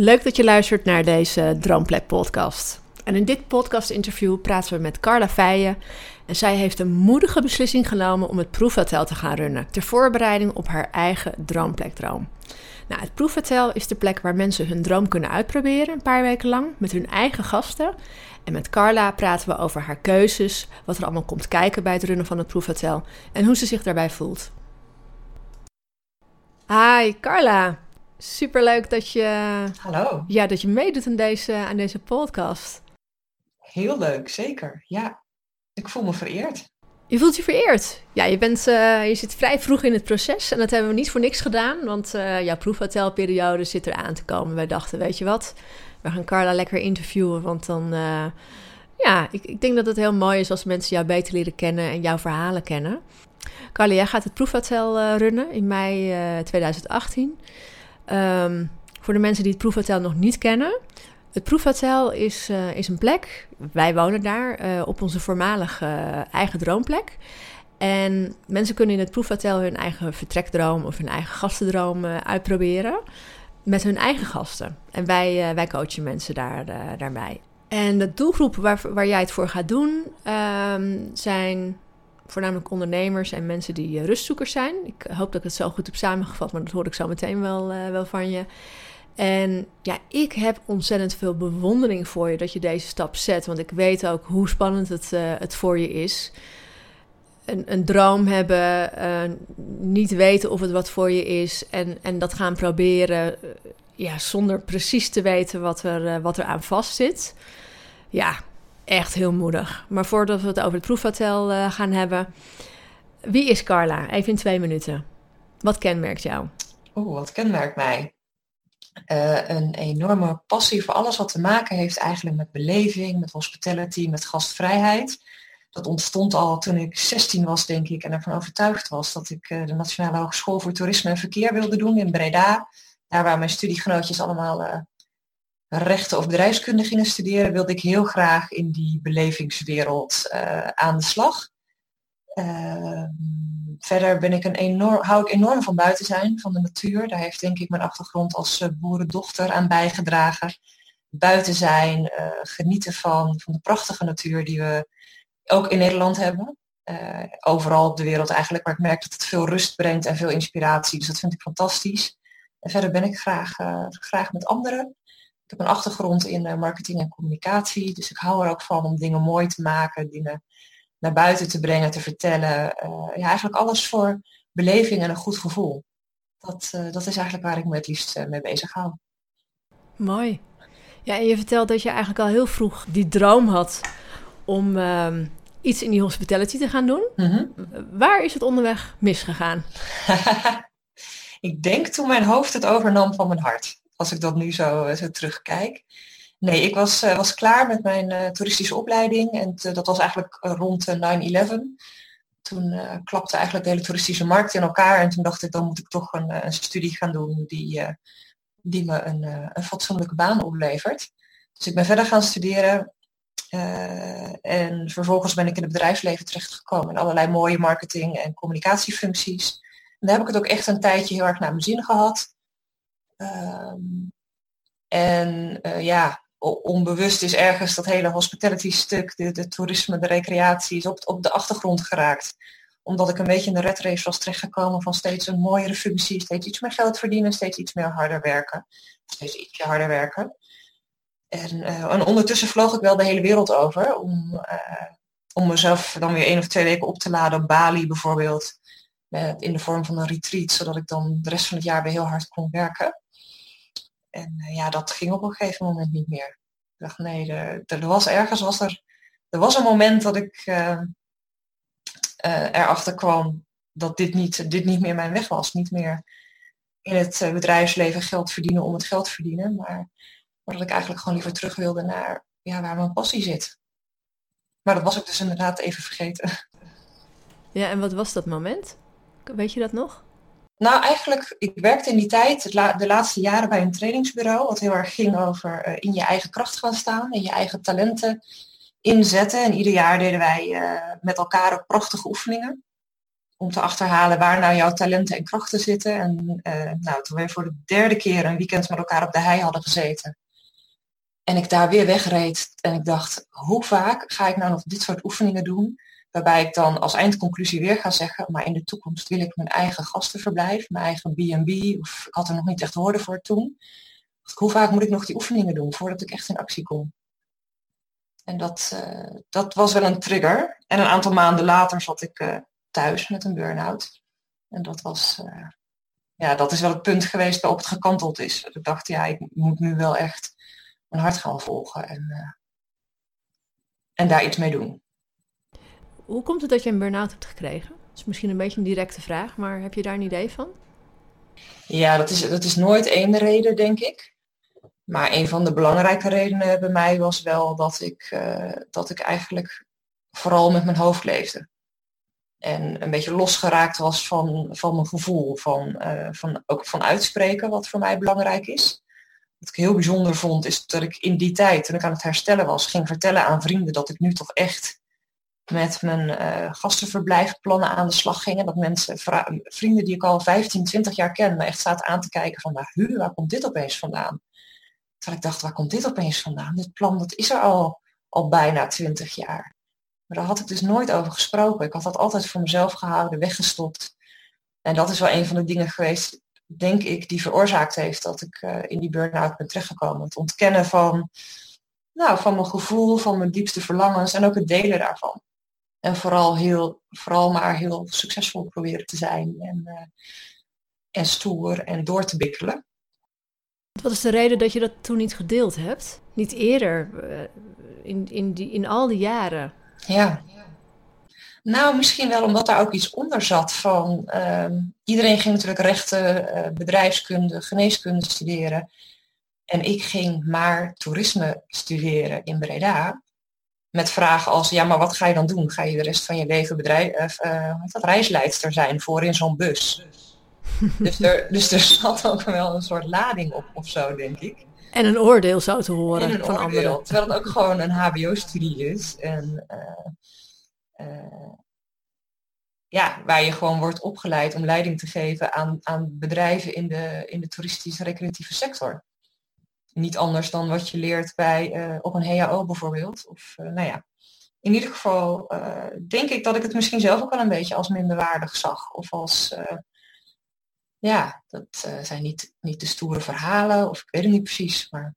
Leuk dat je luistert naar deze Droomplek podcast. En in dit podcast interview praten we met Carla Feijen. En zij heeft een moedige beslissing genomen om het proefhotel te gaan runnen. Ter voorbereiding op haar eigen droomplekdroom. Nou, het proefhotel is de plek waar mensen hun droom kunnen uitproberen een paar weken lang met hun eigen gasten. En met Carla praten we over haar keuzes, wat er allemaal komt kijken bij het runnen van het proefhotel en hoe ze zich daarbij voelt. Hi Carla. Superleuk dat je, Hallo. ja, dat je meedoet aan deze, aan deze podcast. Heel leuk, zeker. Ja, ik voel me vereerd. Je voelt je vereerd. Ja, je, bent, eh, je zit vrij vroeg in het proces en dat hebben we niet voor niks gedaan, want eh, jouw proefhotelperiode zit er aan te komen. Wij dachten, weet je wat, we gaan Carla lekker interviewen, want dan, eh, ja, ik, ik denk dat het heel mooi is als mensen jou beter leren kennen en jouw verhalen kennen. Carla, jij gaat het proefhotel runnen in mei eh, 2018. Ehm, voor de mensen die het proefhotel nog niet kennen. Het proefhotel is, eh, is een plek, wij wonen daar, eh, op onze voormalige eh, eigen droomplek. En mensen kunnen in het proefhotel hun eigen vertrekdroom of hun eigen gastendroom uitproberen. Met hun eigen gasten. En wij, wij coachen mensen daar, daarbij. En de doelgroep waar, waar jij het voor gaat doen ehm, zijn voornamelijk ondernemers en mensen die eh, rustzoekers zijn. Ik hoop dat ik het zo goed heb samengevat, maar dat hoor ik zo meteen wel, eh, wel van je. En ja, ik heb ontzettend veel bewondering voor je dat je deze stap zet. Want ik weet ook hoe spannend het, eh, het voor je is. Een, een droom hebben, eh, niet weten of het wat voor je is. En, en dat gaan proberen ja, zonder precies te weten wat er, wat er aan vast zit. Ja, echt heel moedig. Maar voordat we het over het proefhotel eh, gaan hebben. Wie is Carla? Even in twee minuten. Wat kenmerkt jou? Oeh, wat kenmerkt mij? Eh, een enorme passie voor alles wat te maken heeft eigenlijk met beleving, met hospitality, met gastvrijheid. Dat ontstond al toen ik 16 was, denk ik, en ervan overtuigd was dat ik eh, de Nationale Hogeschool voor Toerisme en Verkeer wilde doen in Breda. Daar waar mijn studiegenootjes allemaal rechten of bedrijfskunde gingen studeren, wilde ik heel graag in die belevingswereld eh, aan de slag. Ehm, verder ben ik een enorm, hou ik enorm van buiten zijn, van de natuur. Daar heeft denk ik mijn achtergrond als eh, boerendochter aan bijgedragen. Buiten zijn, eh, genieten van, van de prachtige natuur die we ook in Nederland hebben. Overal op de wereld eigenlijk, maar ik merk dat het veel rust brengt en veel inspiratie. Dus dat vind ik fantastisch. En verder ben ik graag, graag met anderen. Ik heb een achtergrond in eh, marketing en communicatie, dus ik hou er ook van om dingen mooi te maken, dingen naar buiten te brengen, te vertellen. Eh, ja, eigenlijk alles voor beleving en een goed gevoel. Dat, eh, dat is eigenlijk waar ik me het liefst mee bezig hou. Mooi. Ja, en je vertelt dat je eigenlijk al heel vroeg die droom had om ehm, iets in die hospitality te gaan doen. Mhm. Waar is het onderweg misgegaan? ik denk toen mijn hoofd het overnam van mijn hart. Als ik dat nu zo, eh, terugkijk. Nee, ik was, eh, was klaar met mijn eh, toeristische opleiding. En dat was eigenlijk rond eh, 9-11. Toen klapte eigenlijk de hele toeristische markt in elkaar. En toen dacht ik, dan moet ik toch een, een studie gaan doen die, die me een, een fatsoenlijke baan oplevert. Dus ik ben verder gaan studeren. en vervolgens ben ik in het bedrijfsleven terechtgekomen. In allerlei mooie marketing- en communicatiefuncties. En daar heb ik het ook echt een tijdje heel erg naar mijn zin gehad. Ehm, en eh, ja, onbewust is ergens dat hele hospitality stuk, de, de toerisme, de recreatie, is op, op de achtergrond geraakt. Omdat ik een beetje in de red race was terechtgekomen van steeds een mooiere functie, steeds iets meer geld verdienen, steeds iets meer harder werken. Steeds ietsje harder werken. En, eh, en ondertussen vloog ik wel de hele wereld over om, eh, om mezelf dan weer één of twee weken op te laden op Bali bijvoorbeeld. in de vorm van een retreat, zodat ik dan de rest van het jaar weer heel hard kon werken. En eh, ja, dat ging op een gegeven moment niet meer. Ik dacht, nee, er, er was ergens, was er, er was een moment dat ik eh, eh, erachter kwam dat dit niet, dit niet meer mijn weg was. Niet meer in het bedrijfsleven geld verdienen om het geld verdienen. Maar, maar dat ik eigenlijk gewoon liever terug wilde naar ja, waar mijn passie zit. Maar dat was ik dus inderdaad even vergeten. Ja, en wat was dat moment? Weet je dat nog? Nou, eigenlijk, ik werkte in die tijd, de laatste jaren bij een trainingsbureau, wat heel erg ging over uh, in je eigen kracht gaan staan, in je eigen talenten inzetten. En ieder jaar deden wij uh, met elkaar ook prachtige oefeningen om te achterhalen waar nou jouw talenten en krachten zitten. En uh, nou, toen wij voor de derde keer een weekend met elkaar op de hei hadden gezeten, en ik daar weer wegreed en ik dacht, hoe vaak ga ik nou nog dit soort oefeningen doen? Waarbij ik dan als eindconclusie weer ga zeggen, maar in de toekomst wil ik mijn eigen gastenverblijf, mijn eigen B&B, of ik had er nog niet echt woorden voor toen. Hoe vaak moet ik nog die oefeningen doen voordat ik echt in actie kom? En dat, uh, dat was wel een trigger. En een aantal maanden later zat ik uh, thuis met een burn-out. En dat was, uh, ja, dat is wel het punt geweest waarop het gekanteld is. Ik dacht, ja, ik moet nu wel echt mijn hart gaan volgen en, en daar iets mee doen. Hoe komt het dat je een burn-out hebt gekregen? Dat is misschien een beetje een directe vraag, maar heb je daar een idee van? Ja, dat is, dat is nooit één reden, denk ik. Maar een van de belangrijke redenen bij mij was wel dat ik, uh, dat ik eigenlijk vooral met mijn hoofd leefde. En een beetje losgeraakt was van, van mijn gevoel, van, uh, van, ook van uitspreken, wat voor mij belangrijk is. Wat ik heel bijzonder vond, is dat ik in die tijd, toen ik aan het herstellen was, ging vertellen aan vrienden dat ik nu toch echt met mijn uh, gastenverblijfplannen aan de slag gingen. Dat mensen, vrienden die ik al 15, 20 jaar ken, me echt zaten aan te kijken van, maar hu, waar komt dit opeens vandaan? Terwijl ik dacht, waar komt dit opeens vandaan? Dit plan, dat is er al, al bijna 20 jaar. Maar daar had ik dus nooit over gesproken. Ik had dat altijd voor mezelf gehouden, weggestopt. En dat is wel een van de dingen geweest, denk ik, die veroorzaakt heeft dat ik uh, in die burn-out ben terechtgekomen. Het ontkennen van, nou, van mijn gevoel, van mijn diepste verlangens en ook het delen daarvan. En vooral, heel, vooral maar heel succesvol proberen te zijn en, uh, en stoer en door te bikkelen. Wat is de reden dat je dat toen niet gedeeld hebt? Niet eerder, uh, in, in, die, in al die jaren? Ja. Nou, misschien wel omdat daar ook iets onder zat van... Uh, iedereen ging natuurlijk rechten, uh, bedrijfskunde, geneeskunde studeren. En ik ging maar toerisme studeren in Breda met vragen als, ja, maar wat ga je dan doen? Ga je de rest van je leven bedrijf, uh, dat, reisleidster zijn voor in zo'n bus? dus, er, dus er zat ook wel een soort lading op of zo, denk ik. En een oordeel zou te horen van oordeel, anderen. Terwijl het ook gewoon een hbo-studie is. En uh, uh, ja, waar je gewoon wordt opgeleid om leiding te geven aan, aan bedrijven in de, in de toeristische recreatieve sector niet anders dan wat je leert bij, uh, op een HAO bijvoorbeeld. Of uh, nou ja, in ieder geval uh, denk ik dat ik het misschien zelf ook wel een beetje als minderwaardig zag. Of als, ja, dat zijn niet, niet de stoere verhalen, of ik weet het niet precies. Maar...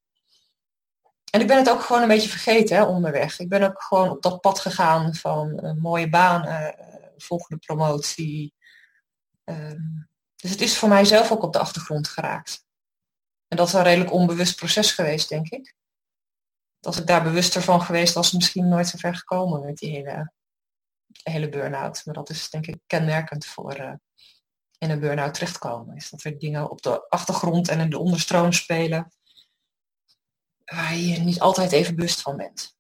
En ik ben het ook gewoon een beetje vergeten hè, onderweg. Ik ben ook gewoon op dat pad gegaan van mooie baan, volgende promotie. Ehm, dus het is voor mij zelf ook op de achtergrond geraakt. En dat is een redelijk onbewust proces geweest, denk ik. Als ik daar bewuster van geweest was, misschien nooit zo ver gekomen met die hele, hele burn-out. Maar dat is denk ik kenmerkend voor uh, in een burn-out terechtkomen. Is dat er dingen op de achtergrond en in de onderstroom spelen waar je niet altijd even bewust van bent.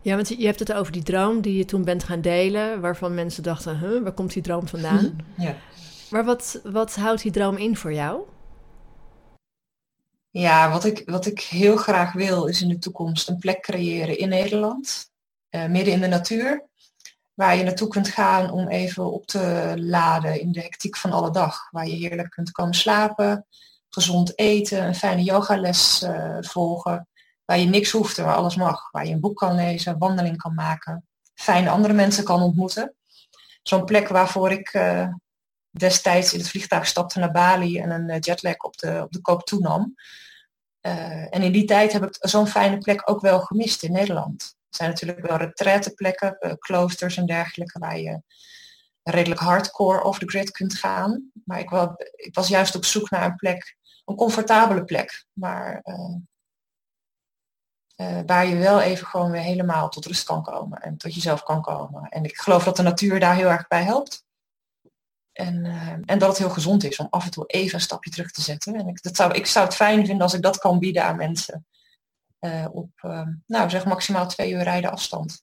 Ja, want je hebt het over die droom die je toen bent gaan delen, waarvan mensen dachten, huh, waar komt die droom vandaan? Ja. Maar wat, wat houdt die droom in voor jou? Ja, wat ik, wat ik heel graag wil is in de toekomst een plek creëren in Nederland, uh, midden in de natuur, waar je naartoe kunt gaan om even op te laden in de hectiek van alle dag, waar je heerlijk kunt komen slapen, gezond eten, een fijne yogales uh, volgen, waar je niks hoeft en waar alles mag, waar je een boek kan lezen, wandeling kan maken, fijne andere mensen kan ontmoeten. Zo'n plek waarvoor ik uh, destijds in het vliegtuig stapte naar Bali en een jetlag op de, op de koop toenam. Uh, en in die tijd heb ik zo'n fijne plek ook wel gemist in Nederland. Er zijn natuurlijk wel retraiteplekken, uh, kloosters en dergelijke, waar je redelijk hardcore off the grid kunt gaan. Maar ik, wel, ik was juist op zoek naar een plek, een comfortabele plek, maar waar je wel even gewoon weer helemaal tot rust kan komen en tot jezelf kan komen. En ik geloof dat de natuur daar heel erg bij helpt. En, en dat het heel gezond is om af en toe even een stapje terug te zetten. En ik, dat zou, ik zou het fijn vinden als ik dat kan bieden aan mensen. op, nou zeg maximaal twee uur rijden afstand.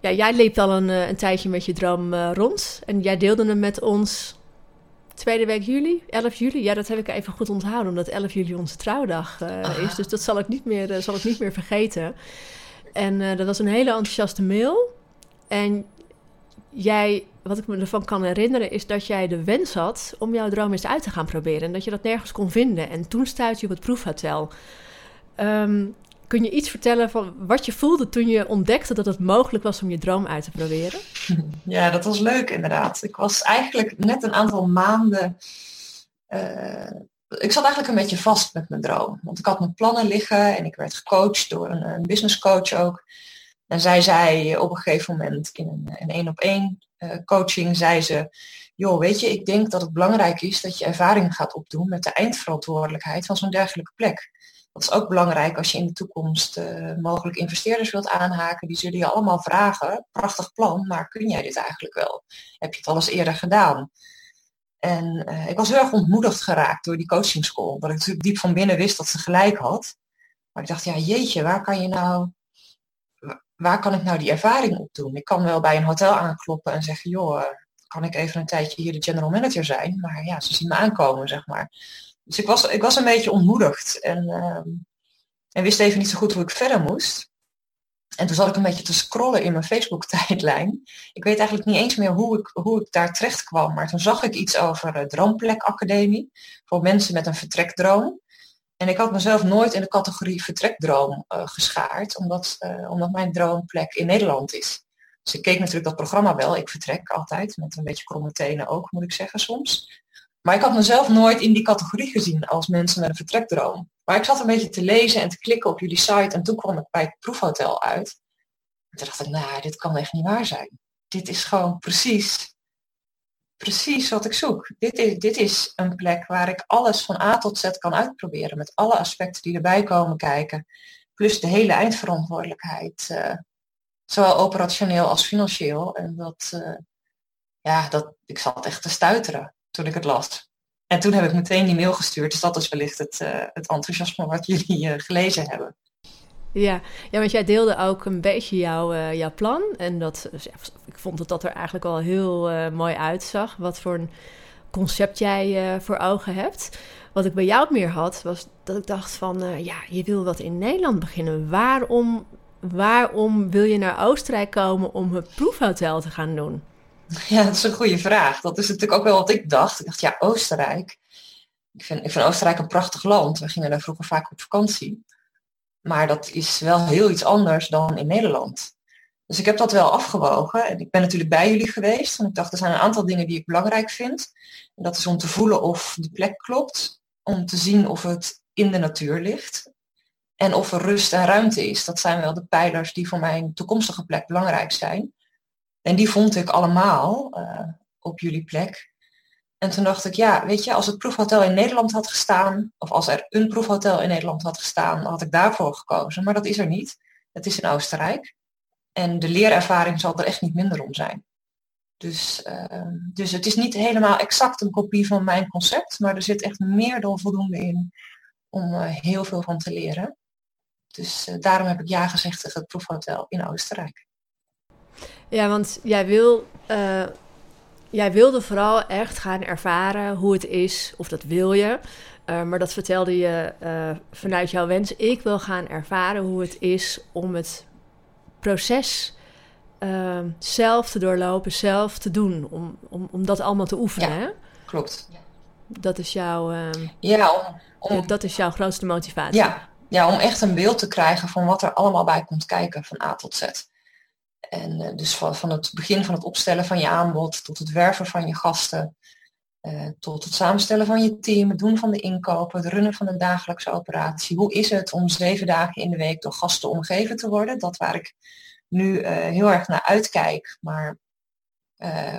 Ja, jij leeft al een, een tijdje met je droom rond. En jij deelde hem met ons tweede week juli, 11 juli. Ja, dat heb ik even goed onthouden, omdat 11 juli onze trouwdag is. Dus dat zal ik niet meer, zal ik niet meer vergeten. En dat was een hele enthousiaste mail. En jij, wat ik me ervan kan herinneren, is dat jij de wens had om jouw droom eens uit te gaan proberen. En dat je dat nergens kon vinden. En toen stuitte je op het proefhotel. Um, Kun je iets vertellen van wat je voelde toen je ontdekte dat het mogelijk was om je droom uit te proberen? Ja, dat was leuk inderdaad. Ik was eigenlijk net een aantal maanden. Uh, ik zat eigenlijk een beetje vast met mijn droom. Want ik had mijn plannen liggen en ik werd gecoacht door een, een business coach ook. En zij zei op een gegeven moment in een één op één uh, coaching, zei ze, joh, weet je, ik denk dat het belangrijk is dat je ervaring gaat opdoen met de eindverantwoordelijkheid van zo'n dergelijke plek. Dat is ook belangrijk als je in de toekomst uh, mogelijk investeerders wilt aanhaken. Die zullen je allemaal vragen, prachtig plan, maar kun jij dit eigenlijk wel? Heb je het al eens eerder gedaan? En uh, ik was heel erg ontmoedigd geraakt door die coaching school. Omdat ik natuurlijk diep van binnen wist dat ze gelijk had. Maar ik dacht, ja jeetje, waar kan je nou, waar kan ik nou die ervaring op doen? Ik kan wel bij een hotel aankloppen en zeggen, joh, eh, kan ik even een tijdje hier de general manager zijn? Maar ja, ze zien me aankomen, zeg maar. Dus ik was, ik was een beetje ontmoedigd en, ehm, en wist even niet zo goed hoe ik verder moest. En toen zat ik een beetje te scrollen in mijn Facebook-tijdlijn. Ik weet eigenlijk niet eens meer hoe ik, hoe ik daar terecht kwam. Maar toen zag ik iets over Droomplek Academie. Voor mensen met een vertrekdroom. En ik had mezelf nooit in de categorie vertrekdroom uh, geschaard. Omdat, uh, omdat mijn droomplek in Nederland is. Dus ik keek natuurlijk dat programma wel. Ik vertrek altijd. Met een beetje kromme tenen ook, moet ik zeggen soms. Maar ik had mezelf nooit in die categorie gezien als mensen met een vertrekdroom. Maar ik zat een beetje te lezen en te klikken op jullie site en toen kwam ik bij het proefhotel uit. En toen dacht ik, nou, dit kan echt niet waar zijn. Dit is gewoon precies, precies wat ik zoek. Dit is, dit is een plek waar ik alles van A tot Z kan uitproberen. Met alle aspecten die erbij komen kijken. Plus de hele eindverantwoordelijkheid. Uh, zowel operationeel als financieel. En dat, uh, ja, dat, ik zat echt te stuiteren toen ik het las. En toen heb ik meteen die mail gestuurd. Dus dat is wellicht het, uh, het enthousiasme wat jullie gelezen hebben. Ja. ja, want jij deelde ook een beetje jouw, uh, jouw plan. En dat, dus ik vond dat dat er eigenlijk al heel mooi uitzag. Wat voor een concept jij voor ogen hebt. Wat ik bij jou meer had, was dat ik dacht van... ja, je wil wat in Nederland beginnen. Waarom, waarom wil je naar Oostenrijk komen om het proefhotel te gaan doen? Ja, dat is een goede vraag. Dat is natuurlijk ook wel wat ik dacht. Ik dacht, ja, Oostenrijk. Ik vind, ik vind Oostenrijk een prachtig land. We gingen daar vroeger vaak op vakantie. Maar dat is wel heel iets anders dan in Nederland. Dus ik heb dat wel afgewogen. En ik ben natuurlijk bij jullie geweest. En ik dacht, er zijn een aantal dingen die ik belangrijk vind. En dat is om te voelen of de plek klopt. Om te zien of het in de natuur ligt. En of er rust en ruimte is. Dat zijn wel de pijlers die voor mijn toekomstige plek belangrijk zijn. En die vond ik allemaal uh, op jullie plek. En toen dacht ik, ja, weet je, als het proefhotel in Nederland had gestaan, of als er een proefhotel in Nederland had gestaan, had ik daarvoor gekozen. Maar dat is er niet. Het is in Oostenrijk. En de leerervaring zal er echt niet minder om zijn. Dus, uh, dus het is niet helemaal exact een kopie van mijn concept, maar er zit echt meer dan voldoende in om uh, heel veel van te leren. Dus uh, daarom heb ik ja gezegd tegen het proefhotel in Oostenrijk. Ja, want jij wil. Jij wilde vooral echt gaan ervaren hoe het is, of dat wil je. Uh, maar dat vertelde je uh, vanuit jouw wens. Ik wil gaan ervaren hoe het is om het proces zelf te doorlopen, zelf te doen. Om, om, om dat allemaal te oefenen. Ja, hè? klopt. Dat is jouw. ja, om, om, dat is jouw grootste motivatie. Ja, ja, om echt een beeld te krijgen van wat er allemaal bij komt kijken van A tot Z. En uh, dus van, van, het begin van het opstellen van je aanbod tot het werven van je gasten, uh, tot het samenstellen van je team, het doen van de inkopen, het runnen van een dagelijkse operatie. Hoe is het om zeven dagen in de week door gasten omgeven te worden? Dat waar ik nu uh, heel erg naar uitkijk, maar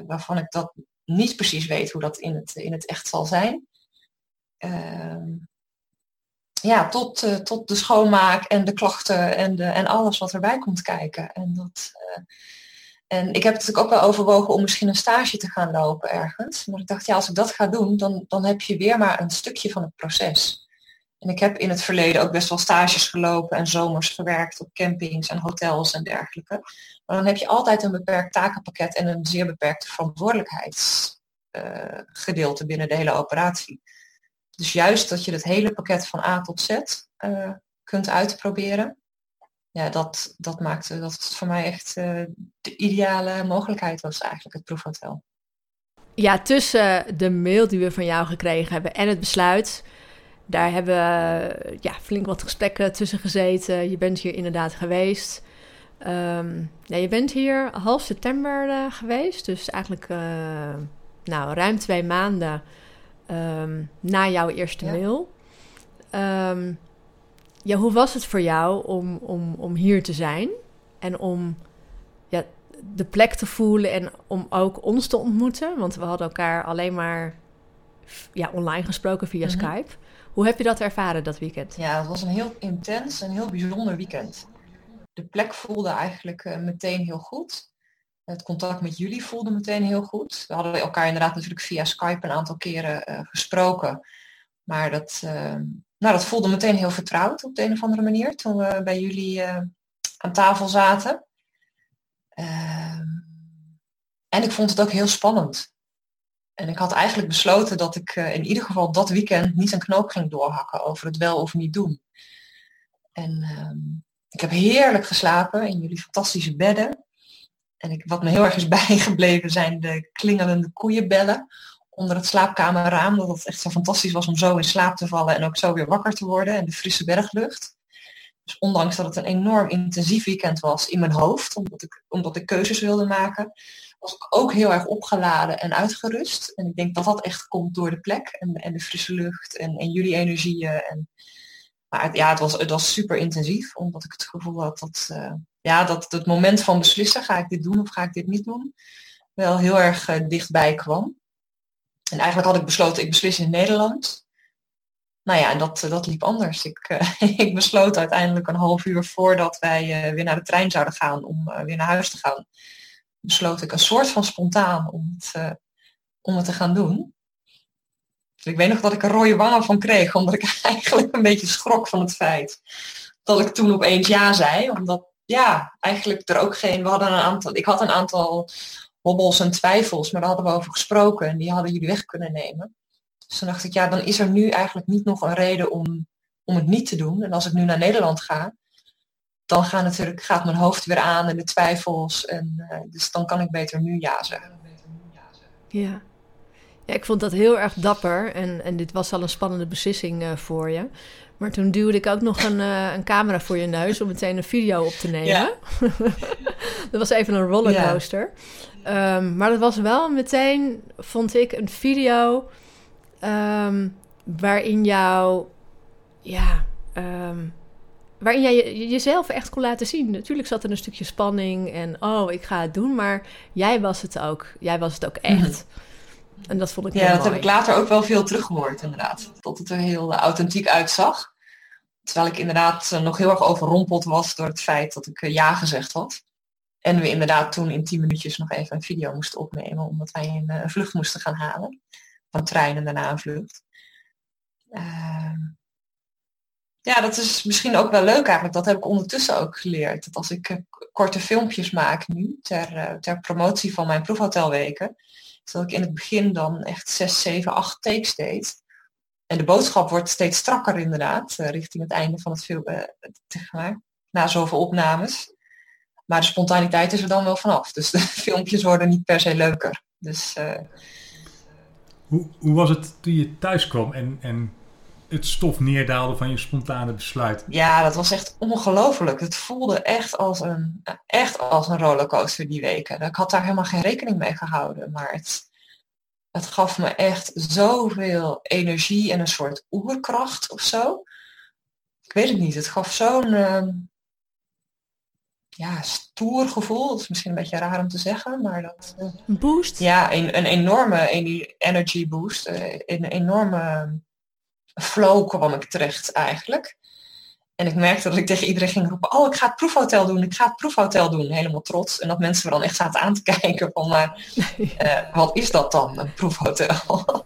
waarvan ik dat niet precies weet hoe dat in het, in het echt zal zijn. Ja, tot, uh, tot de schoonmaak en de klachten en, de, en alles wat erbij komt kijken. En dat, uh, En ik heb het natuurlijk ook wel overwogen om misschien een stage te gaan lopen ergens. Maar ik dacht, ja, als ik dat ga doen, dan, dan heb je weer maar een stukje van het proces. En ik heb in het verleden ook best wel stages gelopen en zomers gewerkt op campings en hotels en dergelijke. Maar dan heb je altijd een beperkt takenpakket en een zeer beperkte verantwoordelijkheidsgedeelte uh, binnen de hele operatie. Dus juist dat je het hele pakket van A tot Z uh, kunt uitproberen, ja, dat, dat maakte dat voor mij echt uh, de ideale mogelijkheid was eigenlijk, het proefhotel. Ja, tussen de mail die we van jou gekregen hebben en het besluit, daar hebben we ja, flink wat gesprekken tussen gezeten. Je bent hier inderdaad geweest. Um, je bent hier half september geweest, dus eigenlijk nou, ruim twee maanden um, na jouw eerste ja. mail. Um, ja, hoe was het voor jou om, om, om hier te zijn en om ja, de plek te voelen en om ook ons te ontmoeten? Want we hadden elkaar alleen maar ja, online gesproken via mm -hmm. Skype. Hoe heb je dat ervaren dat weekend? Ja, het was een heel intens en heel bijzonder weekend. De plek voelde eigenlijk uh, meteen heel goed. Het contact met jullie voelde meteen heel goed. We hadden elkaar inderdaad natuurlijk via Skype een aantal keren uh, gesproken. Maar dat, uh, nou, dat voelde meteen heel vertrouwd op de een of andere manier toen we bij jullie aan tafel zaten. Ehm, en ik vond het ook heel spannend. En ik had eigenlijk besloten dat ik uh, in ieder geval dat weekend niet een knoop ging doorhakken over het wel of niet doen. En uh, ik heb heerlijk geslapen in jullie fantastische bedden. En wat me heel erg is bijgebleven zijn de klingelende koeienbellen onder het slaapkamerraam. Dat het echt zo fantastisch was om zo in slaap te vallen en ook zo weer wakker te worden. En de frisse berglucht. Dus ondanks dat het een enorm intensief weekend was in mijn hoofd, omdat ik, omdat ik keuzes wilde maken, was ik ook heel erg opgeladen en uitgerust. En ik denk dat dat echt komt door de plek en, en de frisse lucht en, en jullie energieën. En, maar het, ja, het was, het was super intensief, omdat ik het gevoel had dat, uh, ja, dat het moment van beslissen, ga ik dit doen of ga ik dit niet doen, wel heel erg uh, dichtbij kwam. En eigenlijk had ik besloten, ik beslis in Nederland. Nou ja, en dat, dat liep anders. Ik, uh, ik besloot uiteindelijk een half uur voordat wij weer naar de trein zouden gaan om weer naar huis te gaan besloot ik een soort van spontaan om het, om het te gaan doen. Dus ik weet nog dat ik er rode wangen van kreeg, omdat ik eigenlijk een beetje schrok van het feit dat ik toen opeens ja zei. Omdat ja, eigenlijk er ook geen, we hadden een aantal, ik had een aantal hobbels en twijfels, maar daar hadden we over gesproken en die hadden jullie weg kunnen nemen. Dus toen dacht ik, ja, dan is er nu eigenlijk niet nog een reden om, om het niet te doen. En als ik nu naar Nederland ga, dan gaat, natuurlijk, gaat mijn hoofd weer aan en de twijfels. En, uh, dus dan kan ik beter nu ja zeggen. Ja. ja, ik vond dat heel erg dapper. En, en dit was al een spannende beslissing uh, voor je. Maar toen duwde ik ook nog een, uh, een camera voor je neus om meteen een video op te nemen. Ja. dat was even een rollercoaster. Ja. Um, maar dat was wel meteen, vond ik, een video um, waarin jou, ja, um, waarin jij jezelf echt kon laten zien. Natuurlijk zat er een stukje spanning en oh, ik ga het doen, maar jij was het ook. Jij was het ook echt. Mhm. En dat vond ik Ja, dat heb ik later ook wel veel teruggehoord inderdaad. Dat het er heel uh, authentiek uitzag. Terwijl ik inderdaad uh, nog heel erg overrompeld was door het feit dat ik uh, ja gezegd had. En we inderdaad toen in tien minuutjes nog even een video moesten opnemen, omdat wij een, een vlucht moesten gaan halen. Van trein en daarna een vlucht. Ehm, ja, dat is misschien ook wel leuk eigenlijk. Dat heb ik ondertussen ook geleerd. Dat als ik korte filmpjes maak nu ter, ter promotie van mijn proefhotelweken, dat ik in het begin dan echt 6, 7, 8 takes deed. En de boodschap wordt steeds strakker inderdaad, uh, richting het einde van het film, na zoveel opnames. Maar de spontaniteit is er dan wel vanaf. Dus de filmpjes worden niet per se leuker. Dus, hoe, hoe was het toen je thuis kwam en, en het stof neerdaalde van je spontane besluit. Ja, dat was echt ongelooflijk. Het voelde echt als een, echt als een rollercoaster die weken. Ik had daar helemaal geen rekening mee gehouden. Maar het, het gaf me echt zoveel energie en een soort oerkracht of zo. Ik weet het niet. Het gaf zo'n uh, ja, stoer gevoel. Dat is misschien een beetje raar om te zeggen. Maar dat, uh, een boost? Ja, een, een enorme energy boost. Uh, een enorme flow kwam ik terecht eigenlijk. En ik merkte dat ik tegen iedereen ging roepen, oh, ik ga het proefhotel doen, ik ga het proefhotel doen. Helemaal trots. En dat mensen me dan echt zaten aan te kijken van, maar uh, wat is dat dan, een proefhotel?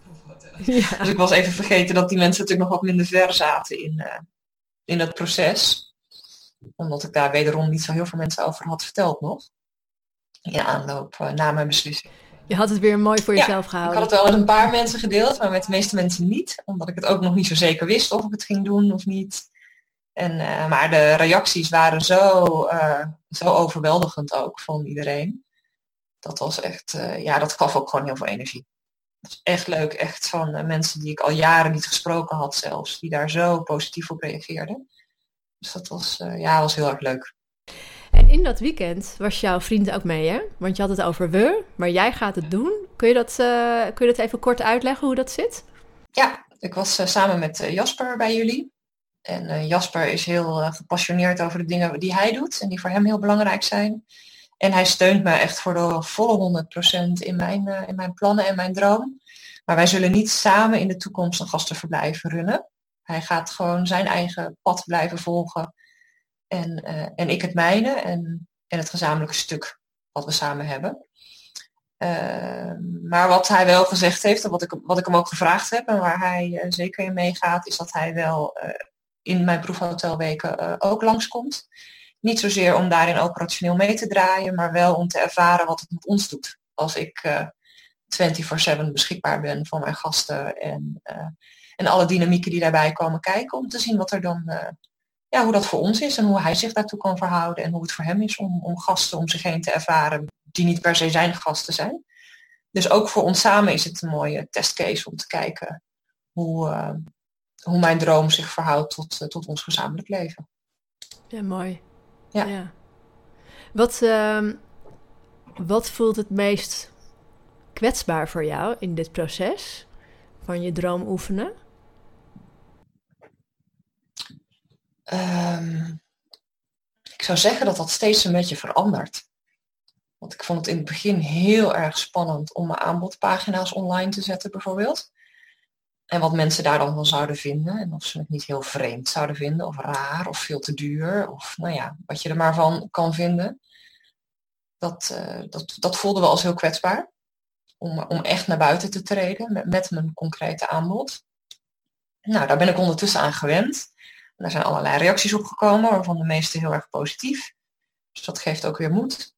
Ja. Dus ik was even vergeten dat die mensen natuurlijk nog wat minder ver zaten in, uh, in het proces. Omdat ik daar wederom niet zo heel veel mensen over had verteld nog. In aanloop uh, na mijn beslissing. Je had het weer mooi voor jezelf gehouden. Ik had het wel met een paar mensen gedeeld, maar met de meeste mensen niet. Omdat ik het ook nog niet zo zeker wist of ik het ging doen of niet. En, uh, maar de reacties waren zo, uh, zo overweldigend ook van iedereen. Dat was echt, uh, ja, dat gaf ook gewoon heel veel energie. Dat is echt leuk, echt van mensen die ik al jaren niet gesproken had zelfs, die daar zo positief op reageerden. Dus dat was, ja, was heel erg leuk. In dat weekend was jouw vriend ook mee, hè? Want je had het over we, maar jij gaat het doen. Kun je dat, kun je dat even kort uitleggen hoe dat zit? Ja, ik was samen met Jasper bij jullie. En Jasper is heel gepassioneerd over de dingen die hij doet en die voor hem heel belangrijk zijn. En hij steunt me echt voor de volle 100% in mijn, in mijn plannen en mijn droom. Maar wij zullen niet samen in de toekomst een gastenverblijf runnen. Hij gaat gewoon zijn eigen pad blijven volgen. En, en ik het mijne en, en het gezamenlijke stuk wat we samen hebben. Ehm, maar wat hij wel gezegd heeft en wat ik, wat ik hem ook gevraagd heb en waar hij zeker in meegaat, is dat hij wel in mijn proefhotelweken ook langskomt. Niet zozeer om daarin operationeel mee te draaien, maar wel om te ervaren wat het met ons doet. Als ik uh, eh, 24-7 beschikbaar ben voor mijn gasten en, en alle dynamieken die daarbij komen kijken. Om te zien wat er dan, ja, hoe dat voor ons is en hoe hij zich daartoe kan verhouden. En hoe het voor hem is om, om gasten om zich heen te ervaren die niet per se zijn gasten zijn. Dus ook voor ons samen is het een mooie testcase om te kijken hoe, hoe mijn droom zich verhoudt tot, uh, tot ons gezamenlijk leven. Ja, mooi. Ja. ja. Wat, uh, wat voelt het meest kwetsbaar voor jou in dit proces van je droom oefenen? Um, ik zou zeggen dat dat steeds een beetje verandert. Want ik vond het in het begin heel erg spannend om mijn aanbodpagina's online te zetten bijvoorbeeld. En wat mensen daar dan van zouden vinden. En of ze het niet heel vreemd zouden vinden, of raar, of veel te duur. Of nou ja, wat je er maar van kan vinden. Dat, uh, dat, dat voelden we als heel kwetsbaar. Om, om echt naar buiten te treden met, met mijn concrete aanbod. Nou, daar ben ik ondertussen aan gewend. Daar zijn allerlei reacties op gekomen, waarvan de meeste heel erg positief. Dus dat geeft ook weer moed.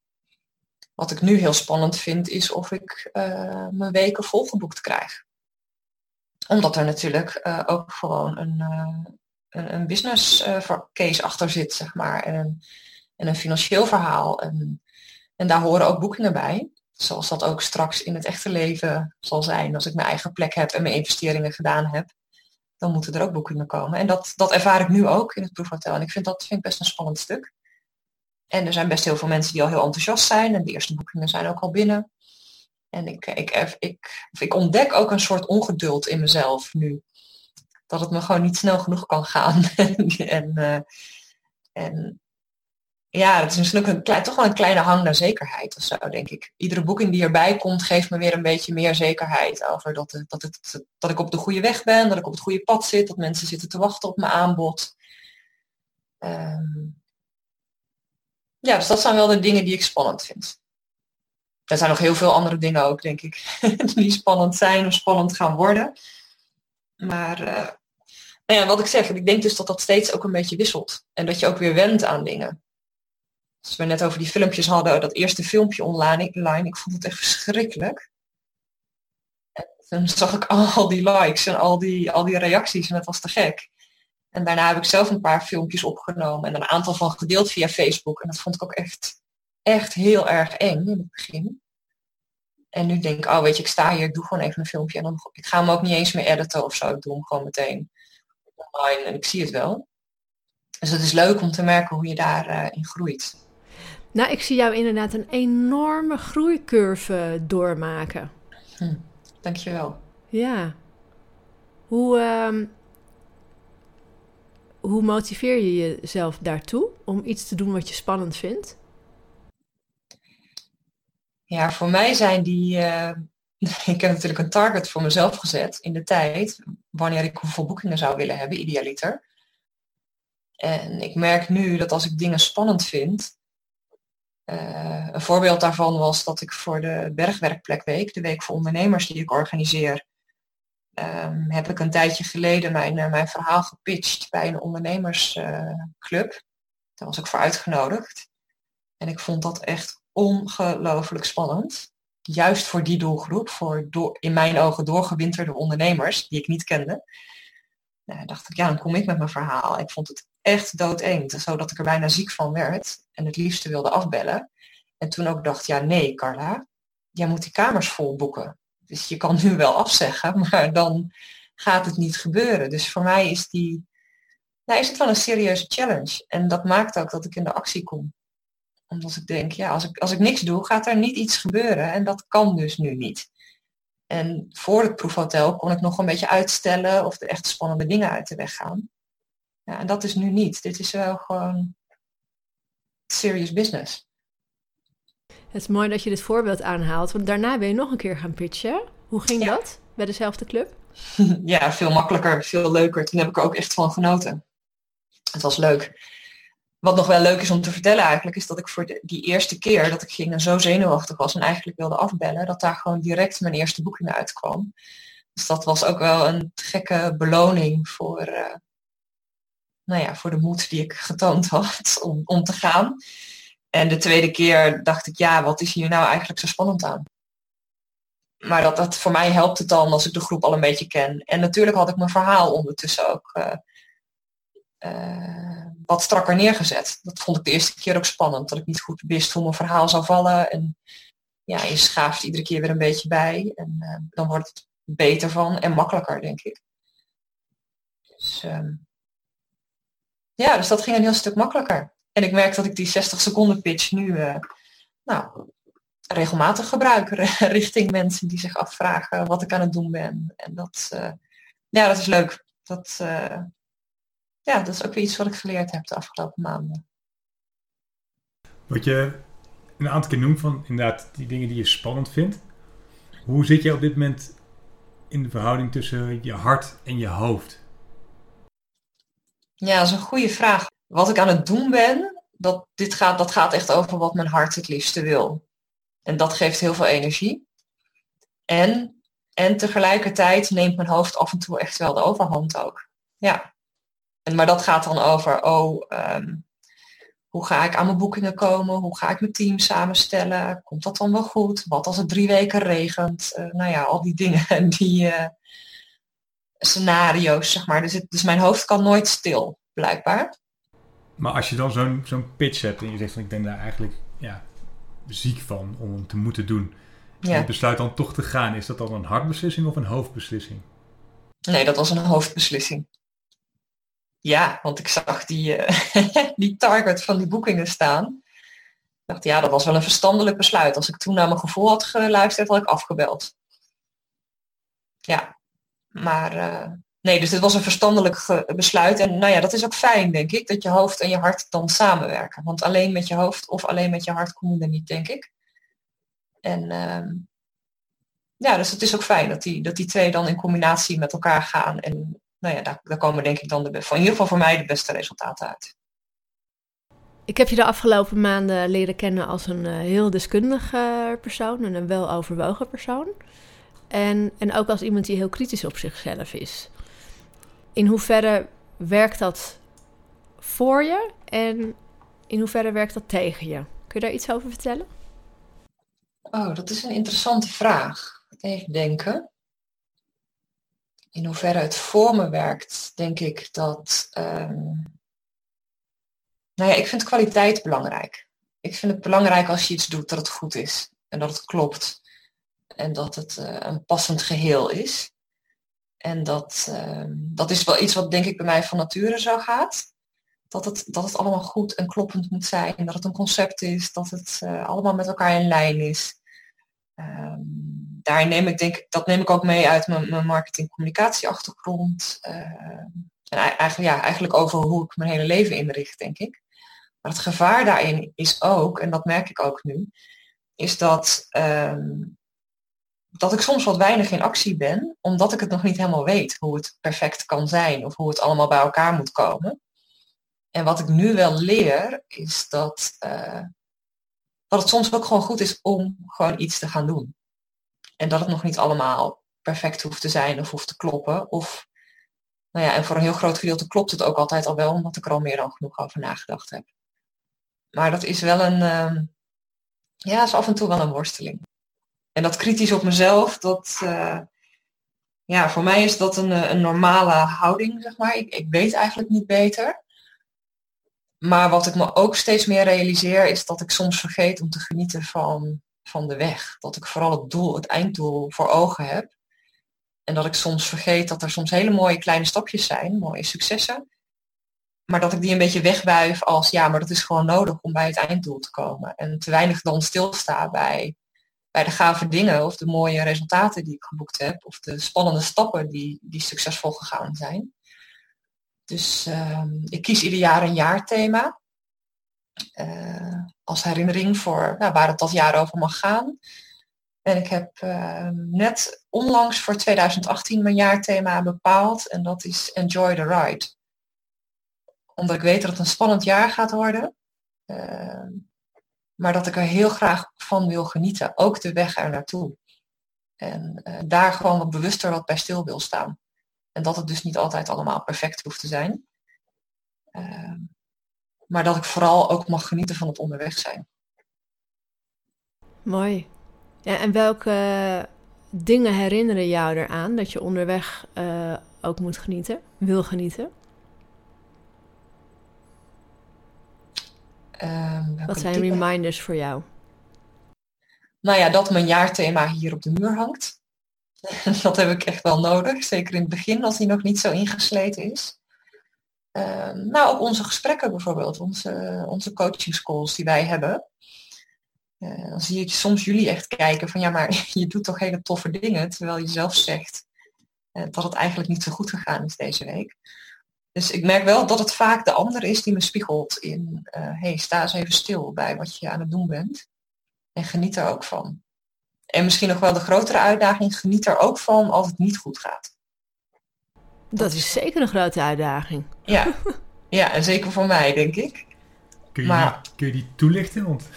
Wat ik nu heel spannend vind, is of ik uh, mijn weken volgeboekt krijg omdat er natuurlijk uh, ook gewoon een, uh, een, business case achter zit, zeg maar. En een, en een financieel verhaal. En, en daar horen ook boekingen bij. Zoals dat ook straks in het echte leven zal zijn. Als ik mijn eigen plek heb en mijn investeringen gedaan heb. Dan moeten er ook boekingen komen. En dat, dat ervaar ik nu ook in het proefhotel. En ik vind dat vind ik best een spannend stuk. En er zijn best heel veel mensen die al heel enthousiast zijn. En de eerste boekingen zijn ook al binnen. En ik, ik, ik, ik ontdek ook een soort ongeduld in mezelf nu. Dat het me gewoon niet snel genoeg kan gaan. en, uh, en ja, het is misschien een klein, toch wel een kleine hang naar zekerheid of zo, denk ik. Iedere boeking die erbij komt, geeft me weer een beetje meer zekerheid over dat, het, dat, het, dat ik op de goede weg ben, dat ik op het goede pad zit, dat mensen zitten te wachten op mijn aanbod. Um, ja, dus dat zijn wel de dingen die ik spannend vind er zijn nog heel veel andere dingen ook, denk ik, die spannend zijn of spannend gaan worden. Maar uh, nou ja, wat ik zeg, ik denk dus dat dat steeds ook een beetje wisselt. En dat je ook weer went aan dingen. Als we net over die filmpjes hadden, dat eerste filmpje online, ik vond het echt verschrikkelijk. En toen zag ik al die likes en al die, al die reacties en het was te gek. En daarna heb ik zelf een paar filmpjes opgenomen en een aantal van gedeeld via Facebook. En dat vond ik ook echt echt heel erg eng in het begin. En nu denk ik, oh weet je, ik sta hier, ik doe gewoon even een filmpje. En dan, ik ga hem ook niet eens meer editen of zo. Ik doe hem gewoon meteen online en ik zie het wel. Dus het is leuk om te merken hoe je daarin uh, groeit. Nou, ik zie jou inderdaad een enorme groeicurve doormaken. Hm, dankjewel. Ja. Hoe, uh, hoe motiveer je jezelf daartoe om iets te doen wat je spannend vindt? Ja, voor mij zijn die. Uh, ik heb natuurlijk een target voor mezelf gezet in de tijd. Wanneer ik hoeveel boekingen zou willen hebben, idealiter. En ik merk nu dat als ik dingen spannend vind, uh, een voorbeeld daarvan was dat ik voor de Bergwerkplekweek, de week voor ondernemers die ik organiseer, um, heb ik een tijdje geleden mijn, uh, mijn verhaal gepitcht bij een ondernemersclub. Daar was ik voor uitgenodigd. En ik vond dat echt ongelooflijk spannend. Juist voor die doelgroep, voor door, in mijn ogen doorgewinterde ondernemers die ik niet kende. Nou, dacht ik, ja, dan kom ik met mijn verhaal. Ik vond het echt doodeng, zodat ik er bijna ziek van werd en het liefste wilde afbellen. En toen ook dacht, ja nee Carla, jij moet die kamers vol boeken. Dus je kan nu wel afzeggen, maar dan gaat het niet gebeuren. Dus voor mij is, die, nou, is het wel een serieuze challenge. En dat maakt ook dat ik in de actie kom. Omdat ik denk, ja, als ik, als ik niks doe, gaat er niet iets gebeuren. En dat kan dus nu niet. En voor het proefhotel kon ik nog een beetje uitstellen of er echt spannende dingen uit de weg gaan. Ja, en dat is nu niet. Dit is wel gewoon serious business. Het is mooi dat je dit voorbeeld aanhaalt, want daarna ben je nog een keer gaan pitchen. Hoe ging dat bij dezelfde club? ja, veel makkelijker, veel leuker. Toen heb ik er ook echt van genoten. Het was leuk. Wat nog wel leuk is om te vertellen eigenlijk, is dat ik voor die eerste keer dat ik ging en zo zenuwachtig was en eigenlijk wilde afbellen, dat daar gewoon direct mijn eerste boeking uitkwam. Dus dat was ook wel een gekke beloning voor, uh, nou ja, voor de moed die ik getoond had om, om te gaan. En de tweede keer dacht ik, ja, wat is hier nou eigenlijk zo spannend aan? Maar dat, dat voor mij helpt het dan als ik de groep al een beetje ken. En natuurlijk had ik mijn verhaal ondertussen ook uh, uh, wat strakker neergezet. Dat vond ik de eerste keer ook spannend, dat ik niet goed wist hoe mijn verhaal zou vallen. En ja, je schaaft iedere keer weer een beetje bij. En uh, dan wordt het beter van en makkelijker, denk ik. Dus, um, ja, dus dat ging een heel stuk makkelijker. En ik merk dat ik die 60 seconden pitch nu uh, nou, regelmatig gebruik richting mensen die zich afvragen wat ik aan het doen ben. En dat, uh, ja, dat is leuk. Dat, uh, ja, dat is ook weer iets wat ik geleerd heb de afgelopen maanden. Wat je een aantal keer noemt van inderdaad die dingen die je spannend vindt. Hoe zit je op dit moment in de verhouding tussen je hart en je hoofd? Ja, dat is een goede vraag wat ik aan het doen ben, dat, dit gaat, dat gaat echt over wat mijn hart het liefste wil. En dat geeft heel veel energie. En, en tegelijkertijd neemt mijn hoofd af en toe echt wel de overhand ook. Ja. En, maar dat gaat dan over, oh, um, hoe ga ik aan mijn boekingen komen? Hoe ga ik mijn team samenstellen? Komt dat dan wel goed? Wat als het drie weken regent? Uh, nou ja, al die dingen, die uh, scenario's, zeg maar. Dus, het, dus mijn hoofd kan nooit stil, blijkbaar. Maar als je dan zo'n zo'n pitch hebt en je zegt van ik ben daar eigenlijk ja, ziek van om hem te moeten doen. Ja. En je besluit dan toch te gaan. Is dat dan een hartbeslissing of een hoofdbeslissing? Nee, dat was een hoofdbeslissing. Ja, want ik zag die, uh, die target van die boekingen staan. Ik dacht, ja, dat was wel een verstandelijk besluit. Als ik toen naar mijn gevoel had geluisterd, had ik afgebeld. Ja, maar uh, Nee, dus dit was een verstandelijk besluit. En nou ja, dat is ook fijn, denk ik, dat je hoofd en je hart dan samenwerken. Want alleen met je hoofd of alleen met je hart kom je er niet, denk ik. En uh, ja, dus het is ook fijn dat die, dat die twee dan in combinatie met elkaar gaan. En nou ja, daar, daar komen denk ik dan de, in ieder geval voor mij de beste resultaten uit. Ik heb je de afgelopen maanden leren kennen als een uh, heel deskundige persoon en een weloverwogen persoon. En, en ook als iemand die heel kritisch op zichzelf is in hoeverre werkt dat voor je en in hoeverre werkt dat tegen je? Kun je daar iets over vertellen? Oh, dat is een interessante vraag. Even denken. In hoeverre het voor me werkt, denk ik dat. Um... Nou ja, ik vind kwaliteit belangrijk. Ik vind het belangrijk als je iets doet dat het goed is en dat het klopt en dat het uh, een passend geheel is. En dat, uh, dat is wel iets wat denk ik bij mij van nature zo gaat. Dat het, dat het allemaal goed en kloppend moet zijn. Dat het een concept is. Dat het uh, allemaal met elkaar in lijn is. Um, daar neem ik denk dat neem ik ook mee uit mijn, mijn marketing communicatieachtergrond. Uh, en eigenlijk, ja, eigenlijk over hoe ik mijn hele leven inricht, denk ik. Maar het gevaar daarin is ook, en dat merk ik ook nu, is dat dat ik soms wat weinig in actie ben, omdat ik het nog niet helemaal weet hoe het perfect kan zijn of hoe het allemaal bij elkaar moet komen. En wat ik nu wel leer, is dat, uh, dat het soms ook gewoon goed is om gewoon iets te gaan doen. En dat het nog niet allemaal perfect hoeft te zijn of hoeft te kloppen. Of, nou ja, en voor een heel groot gedeelte klopt het ook altijd al wel, omdat ik er al meer dan genoeg over nagedacht heb. Maar dat is wel een, uh, ja, is af en toe wel een worsteling. En dat kritisch op mezelf, dat, uh, ja, voor mij is dat een, een normale houding, zeg maar. Ik, ik weet eigenlijk niet beter. Maar wat ik me ook steeds meer realiseer is dat ik soms vergeet om te genieten van, van de weg. Dat ik vooral het doel, het einddoel voor ogen heb. En dat ik soms vergeet dat er soms hele mooie kleine stapjes zijn, mooie successen. Maar dat ik die een beetje wegwuif als ja, maar dat is gewoon nodig om bij het einddoel te komen. En te weinig dan stilsta bij, bij de gave dingen of de mooie resultaten die ik geboekt heb. Of de spannende stappen die, die succesvol gegaan zijn. Dus uh, ik kies ieder jaar een jaarthema. Uh, als herinnering voor nou, waar het dat jaar over mag gaan. En ik heb uh, net onlangs voor 2018 mijn jaarthema bepaald. En dat is Enjoy the Ride. Omdat ik weet dat het een spannend jaar gaat worden. Maar dat ik er heel graag van wil genieten. Ook de weg er naartoe. En uh, daar gewoon wat bewuster wat bij stil wil staan. En dat het dus niet altijd allemaal perfect hoeft te zijn. Uh, maar dat ik vooral ook mag genieten van het onderweg zijn. Mooi. Ja, en welke dingen herinneren jou eraan dat je onderweg uh, ook moet genieten, wil genieten? Uh, Wat zijn reminders voor jou? Nou ja, dat mijn jaarthema hier op de muur hangt. dat heb ik echt wel nodig. Zeker in het begin, als die nog niet zo ingesleten is. Uh, nou, ook onze gesprekken bijvoorbeeld, onze, onze coaching schools die wij hebben. Uh, dan zie ik soms jullie echt kijken van ja, maar je doet toch hele toffe dingen, terwijl je zelf zegt uh, dat het eigenlijk niet zo goed gegaan is deze week. Dus ik merk wel dat het vaak de ander is die me spiegelt in, hé, hey, sta eens even stil bij wat je aan het doen bent. En geniet er ook van. En misschien nog wel de grotere uitdaging, geniet er ook van als het niet goed gaat. Dat is zeker een grote uitdaging. Ja, ja en zeker voor mij, denk ik. Kun je, maar, die, kun je die toelichten? Want...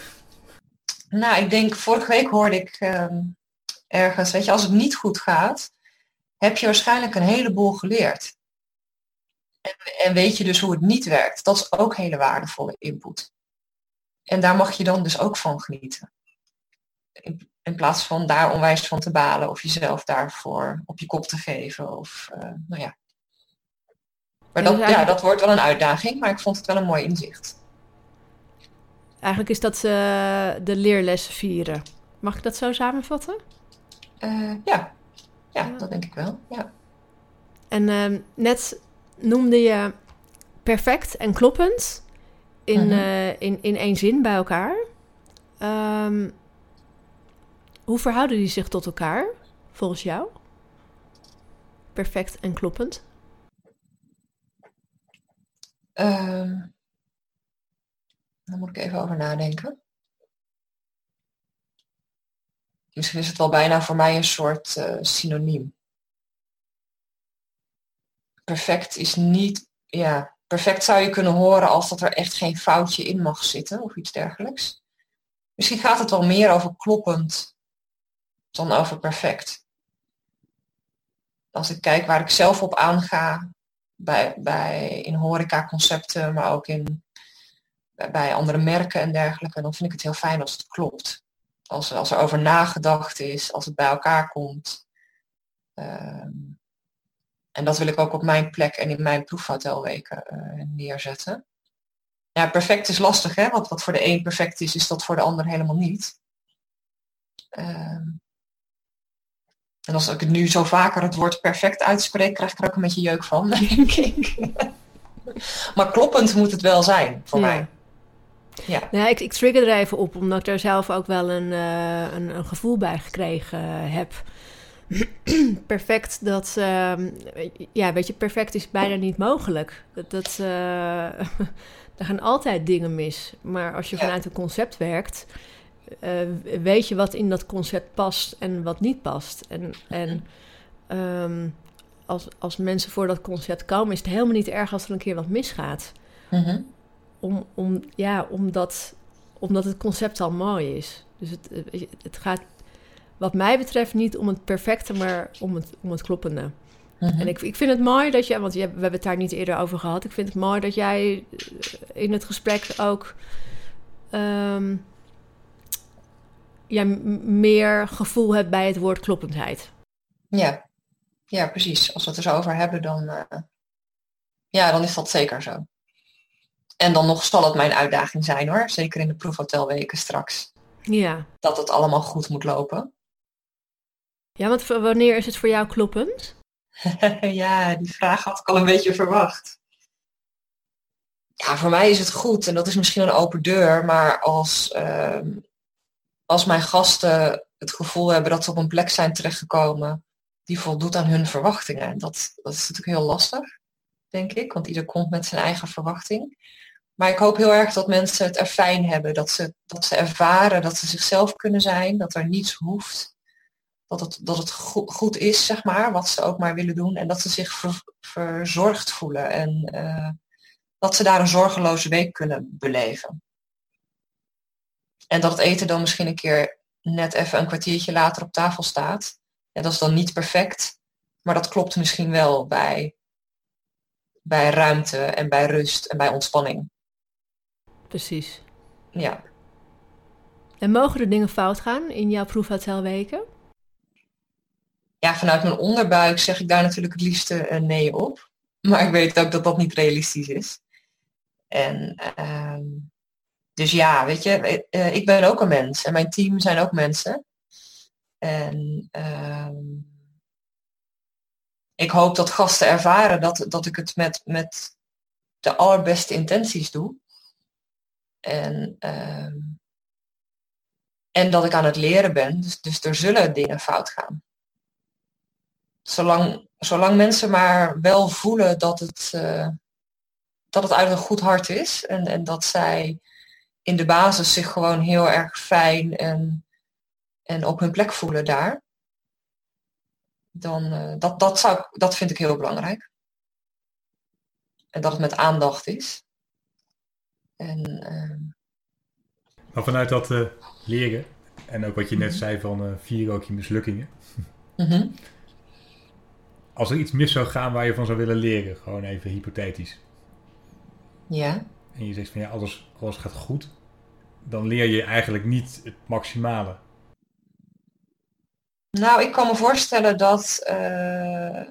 Nou, ik denk, vorige week hoorde ik um, ergens, weet je, als het niet goed gaat, heb je waarschijnlijk een heleboel geleerd. En, en weet je dus hoe het niet werkt. Dat is ook hele waardevolle input. En daar mag je dan dus ook van genieten. In, in plaats van daar onwijs van te balen of jezelf daarvoor op je kop te geven. Of, uh, nou ja. Maar dat, ja, dat wordt wel een uitdaging, maar ik vond het wel een mooi inzicht. Eigenlijk is dat uh, de leerlessen vieren. Mag ik dat zo samenvatten? Uh, ja. ja, dat denk ik wel. Ja. En uh, net noemde je perfect en kloppend in, mm -hmm. in, in één zin bij elkaar. Um, hoe verhouden die zich tot elkaar, volgens jou? Perfect en kloppend? Um, daar moet ik even over nadenken. Misschien is het wel bijna voor mij een soort uh, synoniem. Perfect is niet, ja, perfect zou je kunnen horen als dat er echt geen foutje in mag zitten of iets dergelijks. Misschien gaat het wel meer over kloppend dan over perfect. Als ik kijk waar ik zelf op aanga, bij, bij, in horeca-concepten, maar ook in, bij andere merken en dergelijke, dan vind ik het heel fijn als het klopt. Als, als er over nagedacht is, als het bij elkaar komt. Um, en dat wil ik ook op mijn plek en in mijn proefhotelweken uh, neerzetten. Ja, perfect is lastig, hè? Want wat voor de een perfect is, is dat voor de ander helemaal niet. Um, en als ik het nu zo vaker het woord perfect uitspreek, krijg ik er ook een beetje jeuk van, denk ik. maar kloppend moet het wel zijn voor ja. mij. Ja, nou, ik, ik trigger er even op, omdat ik er zelf ook wel een, uh, een, een, gevoel bij gekregen heb. perfect, dat, uh, ja, weet je, perfect is bijna niet mogelijk. Dat, dat uh, er gaan altijd dingen mis. Maar als je ja. vanuit een concept werkt, uh, weet je wat in dat concept past en wat niet past. En, en um, als, als mensen voor dat concept komen, is het helemaal niet erg als er een keer wat misgaat. -hmm. om, om, ja, omdat, omdat het concept al mooi is. Dus het, het gaat wat mij betreft niet om het perfecte, maar om het, om het kloppende. Mhm. En ik, ik vind het mooi dat je, want we hebben het daar niet eerder over gehad. Ik vind het mooi dat jij in het gesprek ook um, ja, meer gevoel hebt bij het woord kloppendheid. Ja. ja, precies. Als we het er zo over hebben, dan, uh, ja, dan is dat zeker zo. En dan nog zal het mijn uitdaging zijn hoor, zeker in de proefhotelweken straks. Ja. Dat het allemaal goed moet lopen. Ja, want wanneer is het voor jou kloppend? ja, die vraag had ik al een beetje verwacht. Ja, voor mij is het goed en dat is misschien een open deur, maar als, ehm, als mijn gasten het gevoel hebben dat ze op een plek zijn terechtgekomen die voldoet aan hun verwachtingen. Dat, dat is natuurlijk heel lastig, denk ik, want ieder komt met zijn eigen verwachting. Maar ik hoop heel erg dat mensen het er fijn hebben, dat ze, dat ze ervaren dat ze zichzelf kunnen zijn, dat er niets hoeft dat het, dat het goed is, zeg maar, wat ze ook maar willen doen. En dat ze zich verzorgd voelen en eh, dat ze daar een zorgeloze week kunnen beleven. En dat het eten dan misschien een keer net even een kwartiertje later op tafel staat. En dat is dan niet perfect, maar dat klopt misschien wel bij, bij ruimte en bij rust en bij ontspanning. Precies. Ja. En mogen er dingen fout gaan in jouw proefhotelweken? Ja, vanuit mijn onderbuik zeg ik daar natuurlijk het liefste een nee op. Maar ik weet ook dat dat niet realistisch is. En ehm, dus ja, weet je, eh, ik ben ook een mens en mijn team zijn ook mensen. En ehm, ik hoop dat gasten ervaren dat, dat ik het met, met de allerbeste intenties doe. En, ehm, en dat ik aan het leren ben. Dus, dus er zullen dingen fout gaan zolang, zolang mensen maar wel voelen dat het, uh, dat het uit een goed hart is en, en dat zij in de basis zich gewoon heel erg fijn en, en op hun plek voelen daar, dan uh, dat, dat, zou, dat vind ik heel belangrijk. En dat het met aandacht is. En, uh... Maar vanuit dat leren, en ook wat je net mhm. zei van vier ook je mislukkingen. Mm als er iets mis zou gaan waar je van zou willen leren, gewoon even hypothetisch. Ja. En je zegt van ja, alles, alles gaat goed, dan leer je eigenlijk niet het maximale. Nou, ik kan me voorstellen dat uh,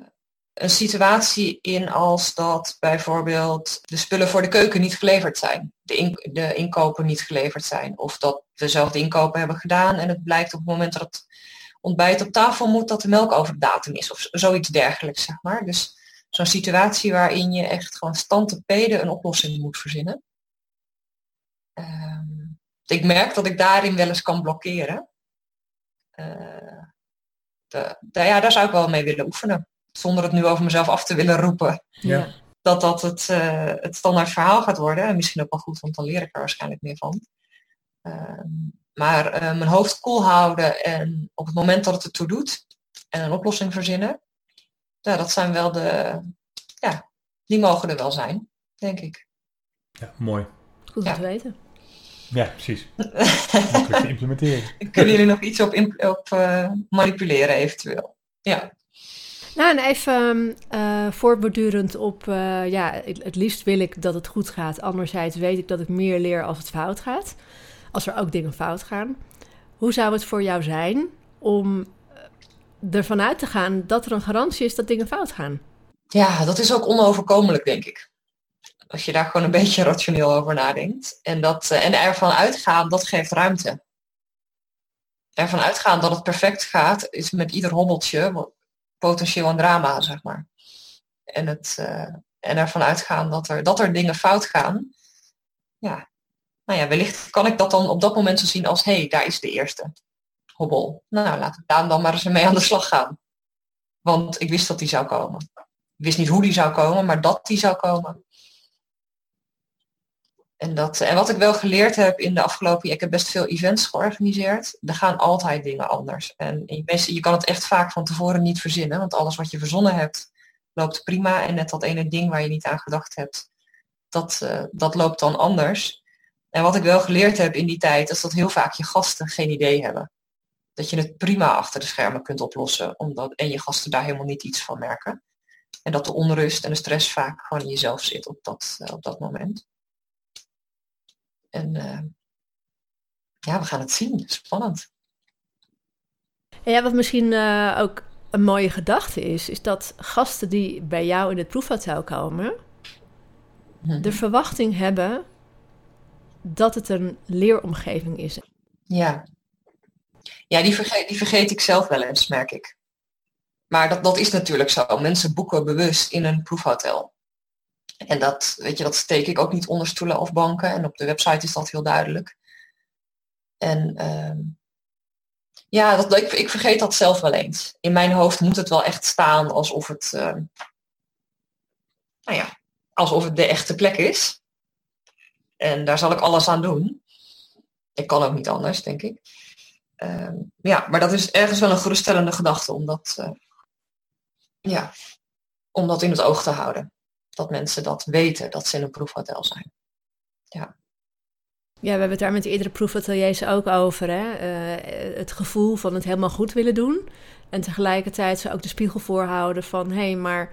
een situatie in als dat bijvoorbeeld de spullen voor de keuken niet geleverd zijn, de, de inkopen niet geleverd zijn, of dat we zelf de inkopen hebben gedaan en het blijkt op het moment dat het ontbijt op tafel moet dat de melk over de datum is of zoiets dergelijks, zeg maar. Dus zo'n situatie waarin je echt gewoon stand te peden een oplossing moet verzinnen. Ehm, ik merk dat ik daarin wel eens kan blokkeren. Uh, de, ja, daar zou ik wel mee willen oefenen. Zonder het nu over mezelf af te willen roepen. Ja. Dat dat het, uh, het standaard verhaal gaat worden. En misschien ook wel goed, want dan leer ik er waarschijnlijk meer van. Ehm, maar uh, mijn hoofd koel houden en op het moment dat het ertoe doet en een oplossing verzinnen, ja, dat zijn wel de, ja, die mogen er wel zijn, denk ik. Ja, mooi. Goed ja. te weten. Ja, precies. Makkelijk te implementeren. Kunnen jullie nog iets op, op uh, manipuleren eventueel? Ja. Nou, en even uh, voortbordurend op, uh, ja, het, het, liefst wil ik dat het goed gaat. Anderzijds weet ik dat ik meer leer als het fout gaat als er ook dingen fout gaan. Hoe zou het voor jou zijn om eh, ervan uit te gaan dat er een garantie is dat dingen fout gaan? Ja, dat is ook onoverkomelijk, denk ik. Als je daar gewoon een beetje rationeel over nadenkt. En, dat, eh, en ervan uitgaan, dat geeft ruimte. Ervan uitgaan dat het perfect gaat, is met ieder hobbeltje potentieel een drama, zeg maar. En, het, uh, en ervan uitgaan dat er, dat er dingen fout gaan, ja, nou ja, wellicht kan ik dat dan op dat moment zo zien als, hé, hey, daar is de eerste hobbel. Nou, laten we daar dan maar eens mee aan de slag gaan. Want ik wist dat die zou komen. Ik wist niet hoe die zou komen, maar dat die zou komen. En, dat, en wat ik wel geleerd heb in de afgelopen ik heb best veel events georganiseerd. Er gaan altijd dingen anders. En je, je kan het echt vaak van tevoren niet verzinnen, want alles wat je verzonnen hebt loopt prima. En net dat ene ding waar je niet aan gedacht hebt, dat, uh, dat loopt dan anders. En wat ik wel geleerd heb in die tijd, is dat heel vaak je gasten geen idee hebben. Dat je het prima achter de schermen kunt oplossen, omdat, en je gasten daar helemaal niet iets van merken. En dat de onrust en de stress vaak gewoon in jezelf zit op dat, uh, op dat moment. En uh, ja, we gaan het zien. Spannend. Ja, wat misschien uh, ook een mooie gedachte is, is dat gasten die bij jou in het proefhotel komen, hmm. de verwachting hebben dat het een leeromgeving is. Ja, ja die, vergeet, die vergeet ik zelf wel eens, merk ik. Maar dat, dat is natuurlijk zo. Mensen boeken bewust in een proefhotel. En dat, weet je, dat steek ik ook niet onder stoelen of banken. En op de website is dat heel duidelijk. En uh, ja, dat, ik, ik, vergeet dat zelf wel eens. In mijn hoofd moet het wel echt staan alsof het, uh, nou ja, alsof het de echte plek is. En daar zal ik alles aan doen. Ik kan ook niet anders, denk ik. Uh, ja, maar dat is ergens wel een geruststellende gedachte om dat, uh, ja, om dat in het oog te houden. Dat mensen dat weten, dat ze in een proefhotel zijn. Ja. Ja, we hebben het daar met de eerdere proefateliers ook over. Hè? Uh, het gevoel van het helemaal goed willen doen. En tegelijkertijd ze ook de spiegel voorhouden van... hé, hey, maar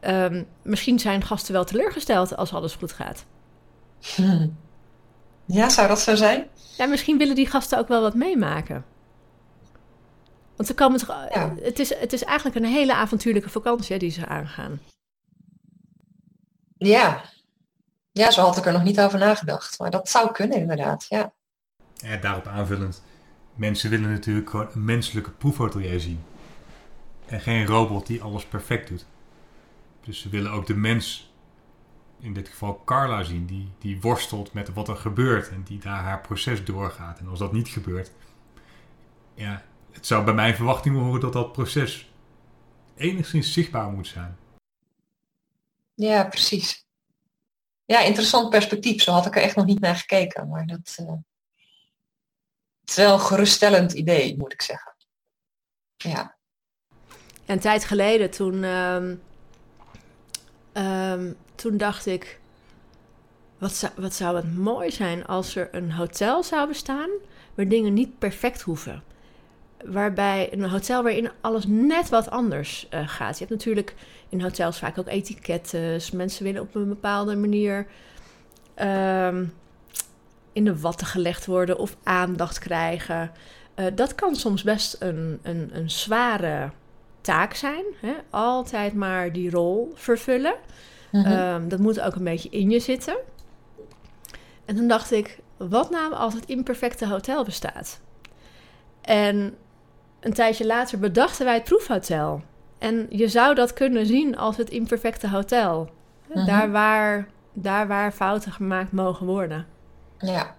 um, misschien zijn gasten wel teleurgesteld als alles goed gaat. Ja, zou dat zo zijn? Ja, misschien willen die gasten ook wel wat meemaken. Want ze komen toch, ja. het, is, het is eigenlijk een hele avontuurlijke vakantie hè, die ze aangaan. Ja, ja, zo had ik er nog niet over nagedacht. Maar dat zou kunnen, inderdaad. Ja. ja daarop aanvullend. Mensen willen natuurlijk gewoon een menselijke proefhotelier zien. En geen robot die alles perfect doet. Dus ze willen ook de mens, in dit geval Carla, zien. Die, die worstelt met wat er gebeurt. En die daar haar proces doorgaat. En als dat niet gebeurt. Ja, het zou bij mijn verwachting horen dat dat proces enigszins zichtbaar moet zijn. Ja, precies. Ja, interessant perspectief. Zo had ik er echt nog niet naar gekeken. Maar dat uh, het is wel een geruststellend idee, moet ik zeggen. Ja. Een tijd geleden, toen, um, um, toen dacht ik... Wat zou, wat zou het mooi zijn als er een hotel zou bestaan... waar dingen niet perfect hoeven waarbij een hotel waarin alles net wat anders uh, gaat. Je hebt natuurlijk in hotels vaak ook etiketten. Mensen willen op een bepaalde manier um, in de watten gelegd worden of aandacht krijgen. Uh, dat kan soms best een, een, een zware taak zijn. Hè? Altijd maar die rol vervullen. Mm -hmm. um, dat moet ook een beetje in je zitten. En toen dacht ik, wat nou als het imperfecte hotel bestaat? En een tijdje later bedachten wij het proefhotel. En je zou dat kunnen zien als het imperfecte hotel. Mm -hmm. Daar waar, daar waar fouten gemaakt mogen worden. Ja.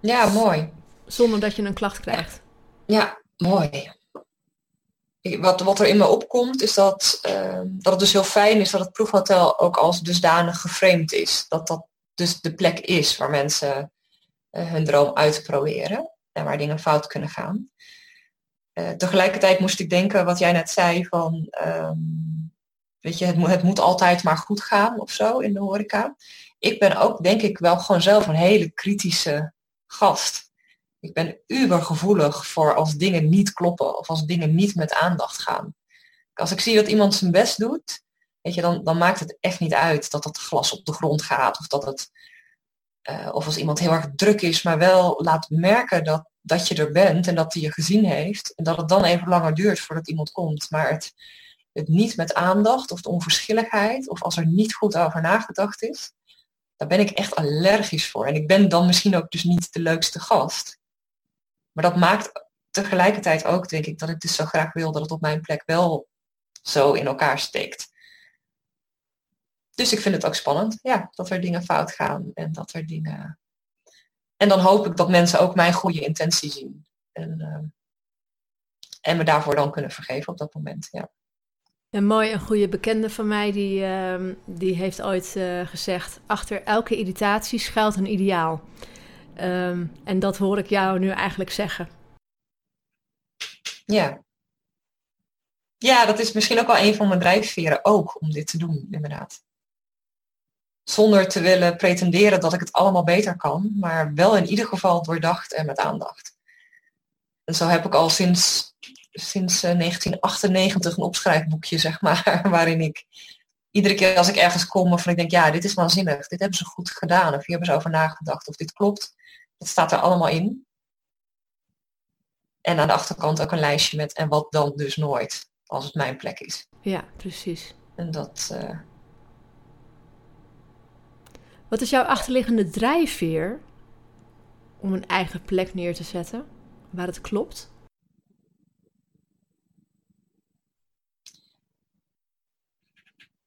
Ja, mooi. Zonder dat je een klacht krijgt. Ja, mooi. Wat, wat er in me opkomt is dat, uh, dat het dus heel fijn is dat het proefhotel ook als dusdanig geframed is. Dat dat dus de plek is waar mensen uh, hun droom uitproberen en waar dingen fout kunnen gaan. Uh, tegelijkertijd moest ik denken wat jij net zei van, um, weet je, het, het moet altijd maar goed gaan of zo in de horeca. Ik ben ook denk ik wel gewoon zelf een hele kritische gast. Ik ben ubergevoelig voor als dingen niet kloppen of als dingen niet met aandacht gaan. Als ik zie dat iemand zijn best doet, weet je, dan, dan maakt het echt niet uit dat het glas op de grond gaat of dat het uh, of als iemand heel erg druk is, maar wel laat merken dat, dat je er bent en dat hij je gezien heeft. En dat het dan even langer duurt voordat iemand komt. Maar het, het niet met aandacht of de onverschilligheid of als er niet goed over nagedacht is, daar ben ik echt allergisch voor. En ik ben dan misschien ook dus niet de leukste gast. Maar dat maakt tegelijkertijd ook, denk ik, dat ik dus zo graag wil dat het op mijn plek wel zo in elkaar steekt. Dus ik vind het ook spannend, ja, dat er dingen fout gaan en dat er dingen. En dan hoop ik dat mensen ook mijn goede intentie zien. En, uh, en me daarvoor dan kunnen vergeven op dat moment. Ja. En mooi, een goede bekende van mij die, uh, die heeft ooit uh, gezegd: achter elke irritatie schuilt een ideaal. Um, en dat hoor ik jou nu eigenlijk zeggen. Ja. Ja, dat is misschien ook wel een van mijn drijfveren ook om dit te doen, inderdaad. Zonder te willen pretenderen dat ik het allemaal beter kan, maar wel in ieder geval doordacht en met aandacht. En zo heb ik al sinds, sinds 1998 eh, een opschrijfboekje, zeg maar, waarin ik iedere keer als ik ergens kom of ik denk, ja, dit is waanzinnig, dit hebben ze goed gedaan, of hier hebben ze over nagedacht, of dit klopt, dat staat er allemaal in. En aan de achterkant ook een lijstje met en wat dan dus nooit, als het mijn plek is. Ja, precies. En dat. Uh... Wat is jouw achterliggende drijfveer om een eigen plek neer te zetten waar het klopt?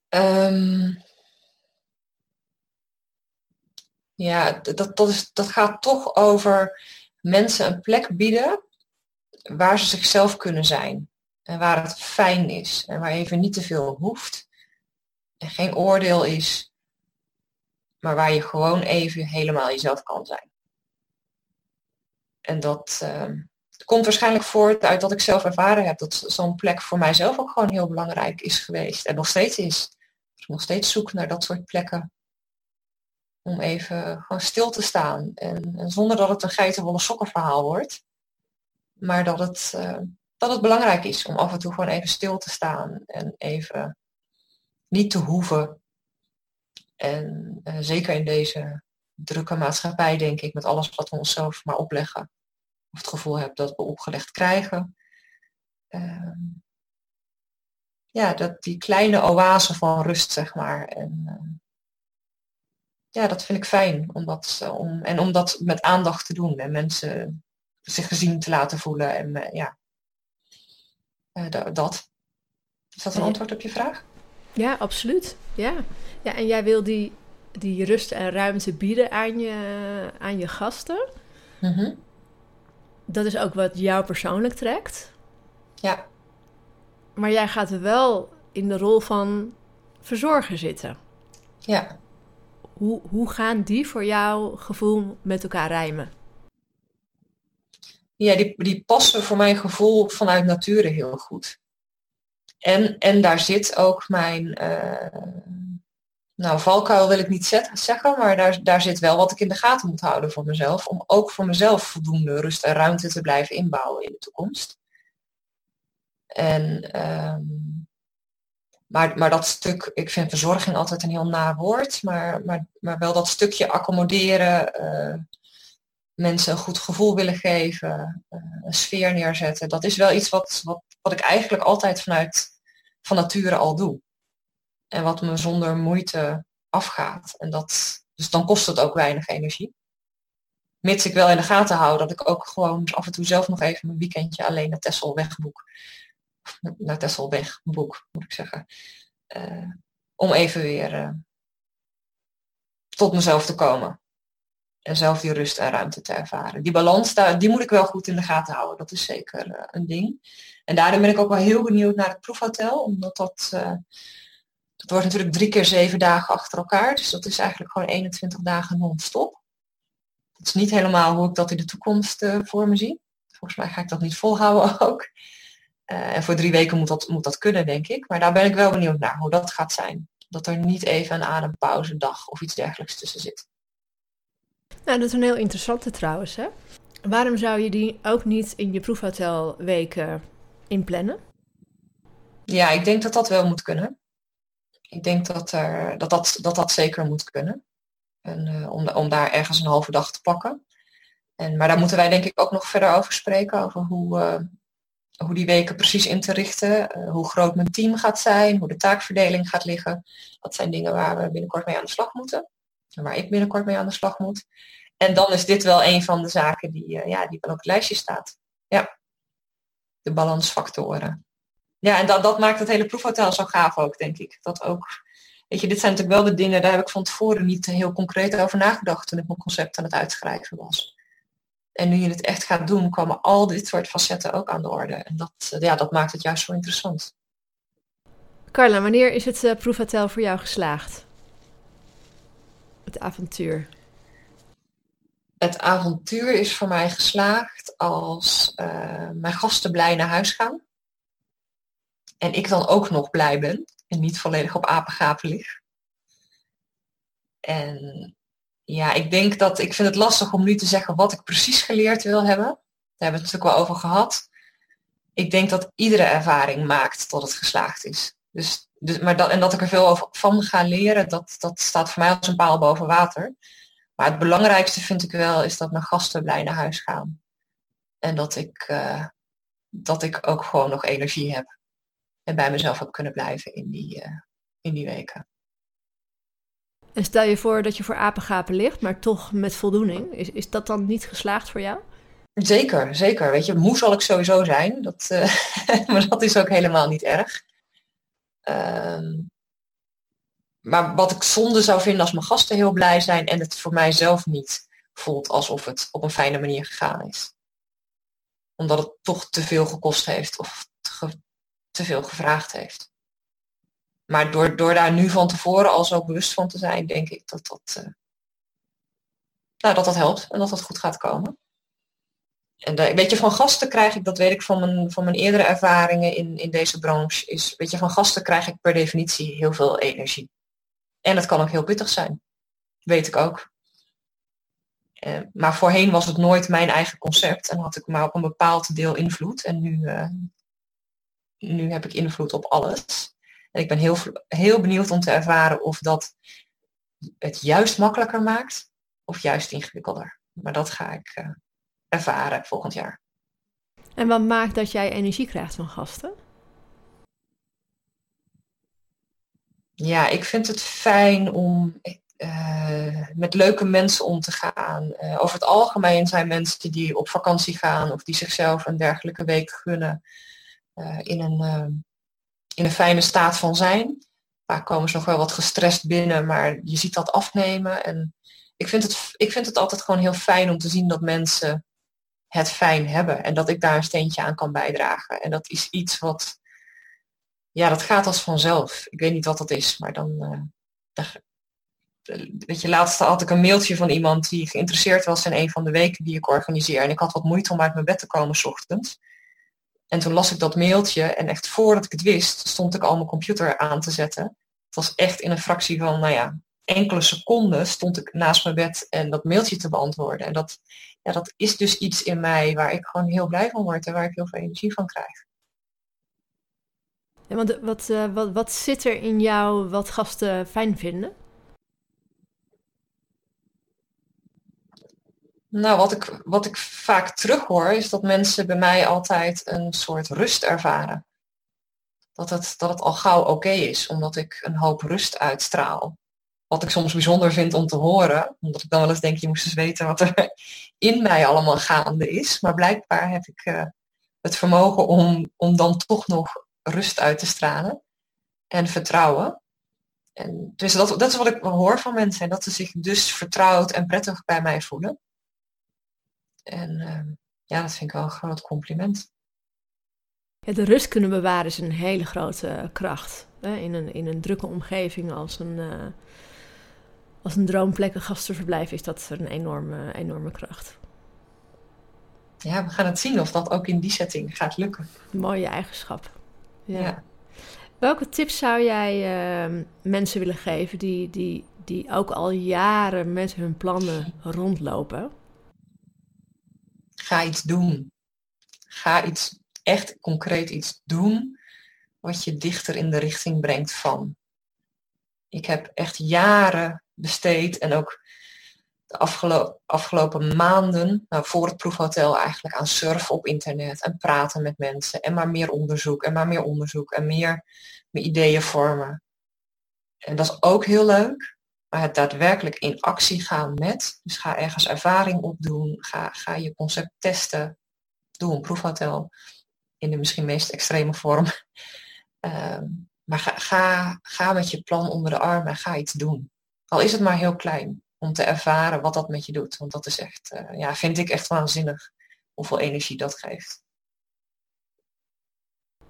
Um, ja, dat, dat, dat gaat toch over mensen een plek bieden waar ze zichzelf kunnen zijn. En waar het fijn is. En waar even niet te veel hoeft. En geen oordeel is. Maar waar je gewoon even helemaal jezelf kan zijn. En dat uh, komt waarschijnlijk voort uit dat ik zelf ervaren heb dat zo'n plek voor mijzelf ook gewoon heel belangrijk is geweest. En nog steeds is. Ik nog steeds zoek naar dat soort plekken. Om even gewoon stil te staan. En, en zonder dat het een geitenwolle sokkenverhaal wordt. Maar dat het, uh, dat het belangrijk is om af en toe gewoon even stil te staan. En even niet te hoeven. En uh, zeker in deze drukke maatschappij, denk ik, met alles wat we onszelf maar opleggen. Of het gevoel hebben dat we opgelegd krijgen. Uh, ja, dat die kleine oase van rust, zeg maar. En uh, ja, dat vind ik fijn. Om dat, om, en om dat met aandacht te doen. En mensen zich gezien te laten voelen. En uh, ja, uh, dat. Is dat een antwoord op je vraag? Ja, absoluut. Ja, ja en jij wil die, die rust en ruimte bieden aan je, aan je gasten. Mm -hmm. Dat is ook wat jou persoonlijk trekt. Ja. Maar jij gaat wel in de rol van verzorger zitten. Ja. Hoe, hoe gaan die voor jouw gevoel met elkaar rijmen? Ja, die, die passen voor mijn gevoel vanuit nature heel goed. En, en daar zit ook mijn, uh, nou valkuil wil ik niet zeggen, maar daar, daar zit wel wat ik in de gaten moet houden voor mezelf. Om ook voor mezelf voldoende rust en ruimte te blijven inbouwen in de toekomst. En, um, maar, maar dat stuk, ik vind verzorging altijd een heel naar woord, maar, maar, maar wel dat stukje accommoderen, uh, mensen een goed gevoel willen geven, uh, een sfeer neerzetten, dat is wel iets wat, wat, wat ik eigenlijk altijd vanuit van nature al doe. En wat me zonder moeite afgaat. En dat, dus dan kost het ook weinig energie. Mits ik wel in de gaten hou dat ik ook gewoon af en toe zelf nog even een weekendje alleen naar Tessel wegboek. Naar Tessel wegboek, moet ik zeggen. Uh, om even weer uh, tot mezelf te komen. En zelf die rust en ruimte te ervaren. Die balans, daar, die moet ik wel goed in de gaten houden. Dat is zeker uh, een ding. En daarom ben ik ook wel heel benieuwd naar het proefhotel. Omdat dat, dat wordt natuurlijk drie keer zeven dagen achter elkaar. Dus dat is eigenlijk gewoon 21 dagen non-stop. Dat is niet helemaal hoe ik dat in de toekomst voor me zie. Volgens mij ga ik dat niet volhouden ook. En voor drie weken moet dat, moet dat kunnen, denk ik. Maar daar ben ik wel benieuwd naar hoe dat gaat zijn. Dat er niet even een adempauze dag of iets dergelijks tussen zit. Nou, dat is een heel interessante trouwens. Hè? Waarom zou je die ook niet in je proefhotelweken inplannen? Ja, ik denk dat dat wel moet kunnen. Ik denk dat er, dat, dat, dat, dat zeker moet kunnen. En, uh, om, om daar ergens een halve dag te pakken. En, maar daar moeten wij denk ik ook nog verder over spreken. Over hoe, uh, hoe die weken precies in te richten. Uh, hoe groot mijn team gaat zijn. Hoe de taakverdeling gaat liggen. Dat zijn dingen waar we binnenkort mee aan de slag moeten. En waar ik binnenkort mee aan de slag moet. En dan is dit wel een van de zaken die, uh, ja, die op het lijstje staat. Ja, de balansfactoren. Ja, en dat, dat maakt het hele proefhotel zo gaaf ook, denk ik. Dat ook, weet je, dit zijn natuurlijk wel de dingen, daar heb ik van tevoren niet heel concreet over nagedacht toen ik mijn concept aan het uitschrijven was. En nu je het echt gaat doen, komen al dit soort facetten ook aan de orde. En dat, eh, ja, dat maakt het juist zo interessant. Carla, wanneer is het uh, proefhotel voor jou geslaagd? Het avontuur het avontuur is voor mij geslaagd als uh, mijn gasten blij naar huis gaan. En ik dan ook nog blij ben en niet volledig op apengapen lig. En ja, ik denk dat ik vind het lastig om nu te zeggen wat ik precies geleerd wil hebben. Daar hebben we het natuurlijk wel over gehad. Ik denk dat iedere ervaring maakt tot het geslaagd is. Dus, dus, maar dat, en dat ik er veel over, van ga leren, dat, dat staat voor mij als een paal boven water. Maar het belangrijkste vind ik wel is dat mijn gasten blij naar huis gaan. En dat ik, uh, dat ik ook gewoon nog energie heb. En bij mezelf heb kunnen blijven in die, uh, in die weken. En stel je voor dat je voor apengapen ligt, maar toch met voldoening. Is, is dat dan niet geslaagd voor jou? Zeker, zeker. Weet je, moe zal ik sowieso zijn. Dat, uh, maar dat is ook helemaal niet erg. Uh, maar wat ik zonde zou vinden als mijn gasten heel blij zijn en het voor mijzelf niet voelt alsof het op een fijne manier gegaan is. Omdat het toch te veel gekost heeft of te veel gevraagd heeft. Maar door, door daar nu van tevoren al zo bewust van te zijn, denk ik dat dat, uh, nou, dat, dat helpt en dat dat goed gaat komen. En weet je, van gasten krijg ik, dat weet ik van mijn, van mijn eerdere ervaringen in, in deze branche, is, weet je, van gasten krijg ik per definitie heel veel energie. En het kan ook heel pittig zijn. Weet ik ook. Uh, maar voorheen was het nooit mijn eigen concept en had ik maar op een bepaald deel invloed. En nu, uh, nu heb ik invloed op alles. En ik ben heel, heel benieuwd om te ervaren of dat het juist makkelijker maakt of juist ingewikkelder. Maar dat ga ik uh, ervaren volgend jaar. En wat maakt dat jij energie krijgt van gasten? Ja, ik vind het fijn om uh, met leuke mensen om te gaan. Uh, over het algemeen zijn mensen die op vakantie gaan of die zichzelf een dergelijke week gunnen in, een, in een fijne staat van zijn. Vaak komen ze nog wel wat gestrest binnen, maar je ziet dat afnemen. En ik vind, het, ik vind het altijd gewoon heel fijn om te zien dat mensen het fijn hebben en dat ik daar een steentje aan kan bijdragen. En dat is iets wat, ja, dat gaat als vanzelf. Ik weet niet wat dat is, maar dan, uh, weet je, laatst had ik een mailtje van iemand die geïnteresseerd was in een van de weken die ik organiseer. En ik had wat moeite om uit mijn bed te komen s ochtends. En toen las ik dat mailtje en echt voordat ik het wist, stond ik al mijn computer aan te zetten. Het was echt in een fractie van, nou ja, enkele seconden stond ik naast mijn bed en dat mailtje te beantwoorden. En dat, ja, dat is dus iets in mij waar ik gewoon heel blij van word en waar ik heel veel energie van krijg. Want wat, uh, wat, wat zit er in jou wat gasten fijn vinden? Nou, wat ik, wat ik vaak terughoor is dat mensen bij mij altijd een soort rust ervaren. Dat het, dat het al gauw oké is, omdat ik een hoop rust uitstraal. Wat ik soms bijzonder vind om te horen, omdat ik dan wel eens denk, je moest eens weten wat er in mij allemaal gaande is. Maar blijkbaar heb ik uh, het vermogen om, om dan toch nog rust uit te stralen en vertrouwen. En dus dat, dat is wat ik hoor van mensen, dat ze zich dus vertrouwd en prettig bij mij voelen. En uh, ja, dat vind ik wel een groot compliment. Ja, de rust kunnen bewaren is een hele grote kracht. Hè? In, een, in een drukke omgeving als een, uh, als een droomplek, een gastenverblijf, is dat een enorme, enorme kracht. Ja, we gaan het zien of dat ook in die setting gaat lukken. Mooie eigenschap. Ja. ja. Welke tips zou jij uh, mensen willen geven die, die, die ook al jaren met hun plannen rondlopen? Ga iets doen. Ga iets, echt concreet iets doen wat je dichter in de richting brengt van. Ik heb echt jaren besteed en ook de afgelo afgelopen maanden, voor het proefhotel eigenlijk, aan surfen op internet en praten met mensen en maar meer onderzoek en maar meer onderzoek en meer, meer ideeën vormen. En dat is ook heel leuk, maar het daadwerkelijk in actie gaan met, dus ga ergens ervaring opdoen, ga, ga je concept testen, doe een proefhotel in de misschien meest extreme vorm. Um, maar ga, ga, ga met je plan onder de arm en ga iets doen. Al is het maar heel klein, om te ervaren wat dat met je doet. Want dat is echt, uh, ja, vind ik echt waanzinnig hoeveel energie dat geeft.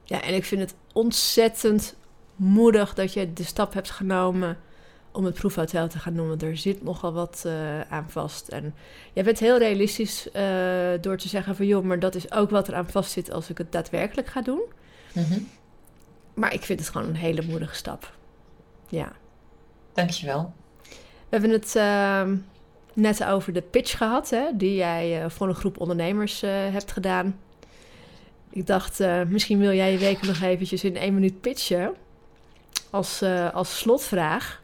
Ja, en ik vind het ontzettend moedig dat je de stap hebt genomen om het proefhotel te gaan noemen. Er zit nogal wat uh, aan vast. En jij bent heel realistisch uh, door te zeggen van joh, maar dat is ook wat er aan vast zit als ik het daadwerkelijk ga doen. Mm -hmm. Maar ik vind het gewoon een hele moedige stap. Ja. Dankjewel. We hebben het ehm, net over de pitch gehad, hè, die jij uh, voor een groep ondernemers hebt gedaan. Ik dacht, misschien wil jij je week nog eventjes in één minuut pitchen. Als, als slotvraag.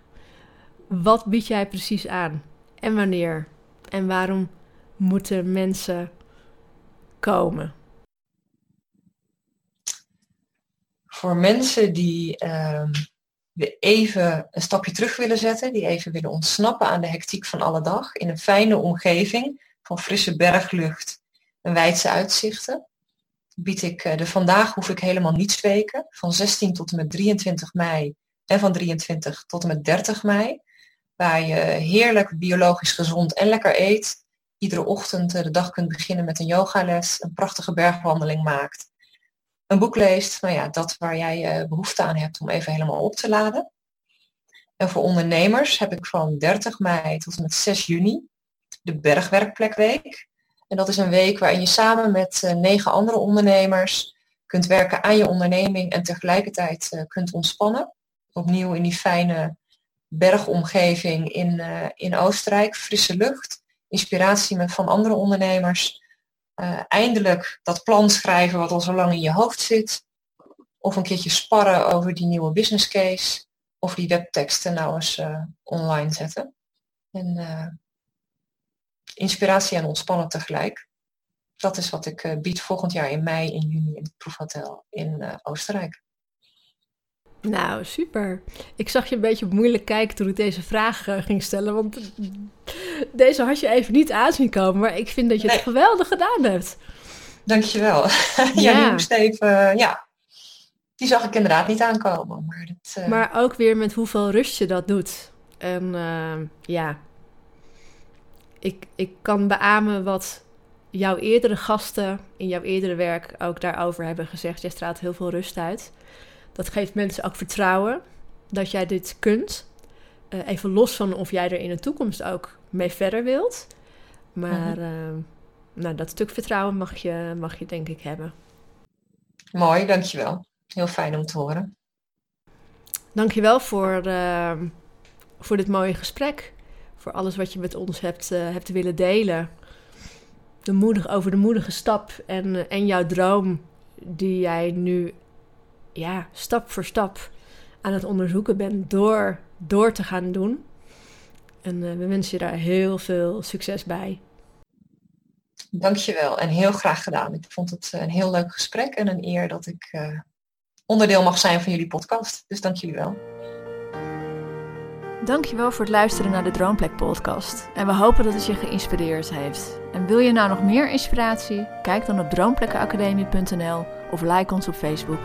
Wat bied jij precies aan? En wanneer? En waarom moeten mensen komen? Voor mensen die uh, even een stapje terug willen zetten, die even willen ontsnappen aan de hectiek van alle dag, in een fijne omgeving van frisse berglucht en wijdse uitzichten, bied ik eh, de vandaag hoef ik helemaal niets weken, van 16 tot en met 23 mei en van 23 tot en met 30 mei, waar je heerlijk biologisch gezond en lekker eet, iedere ochtend eh, de dag kunt beginnen met een yogales, een prachtige bergwandeling maakt, een boek leest, nou ja, dat waar jij uh, behoefte aan hebt om even helemaal op te laden. En voor ondernemers heb ik van 30 mei tot en met 6 juni de Bergwerkplekweek. En dat is een week waarin je samen met uh, negen andere ondernemers kunt werken aan je onderneming en tegelijkertijd kunt ontspannen. Opnieuw in die fijne bergomgeving in, in Oostenrijk, frisse lucht inspiratie met van andere ondernemers. Uh, eindelijk dat plan schrijven wat al zo lang in je hoofd zit. Of een keertje sparren over die nieuwe business case. Of die webteksten nou eens uh, online zetten. En inspiratie en ontspannen tegelijk. Dat is wat ik bied volgend jaar in mei en juni in het proefhotel in Oostenrijk. Nou, super. Ik zag je een beetje moeilijk kijken toen ik deze vraag uh, ging stellen. Want deze had je even niet aanzien komen. Maar ik vind dat je het geweldig gedaan hebt. Dankjewel. ja, ja die moest even... ja, die zag ik inderdaad niet aankomen. Maar, dat, uh... maar ook weer met hoeveel rust je dat doet. En uh, ja, ik, ik kan beamen wat jouw eerdere gasten in jouw eerdere werk ook daarover hebben gezegd. Jij straalt heel veel rust uit. Dat geeft mensen ook vertrouwen dat jij dit kunt. Uh, even los van of jij er in de toekomst ook mee verder wilt. Maar uh, nou, dat stuk vertrouwen mag je, mag je denk ik hebben. Mooi, dankjewel. Heel fijn om te horen. Dankjewel voor, uh, voor dit mooie gesprek. Voor alles wat je met ons hebt, hebt willen delen. De moedig, over de moedige stap en, en jouw droom die jij nu ja, stap voor stap aan het onderzoeken bent door, door te gaan doen. En uh, we wensen je daar heel veel succes bij. Dankjewel en heel graag gedaan. Ik vond het een heel leuk gesprek en een eer dat ik uh, onderdeel mag zijn van jullie podcast. Dus dank jullie wel. Dankjewel voor het luisteren naar de Droomplek podcast. En we hopen dat het je geïnspireerd heeft. En wil je nou nog meer inspiratie? Kijk dan op droomplekkenacademie.nl of like ons op Facebook.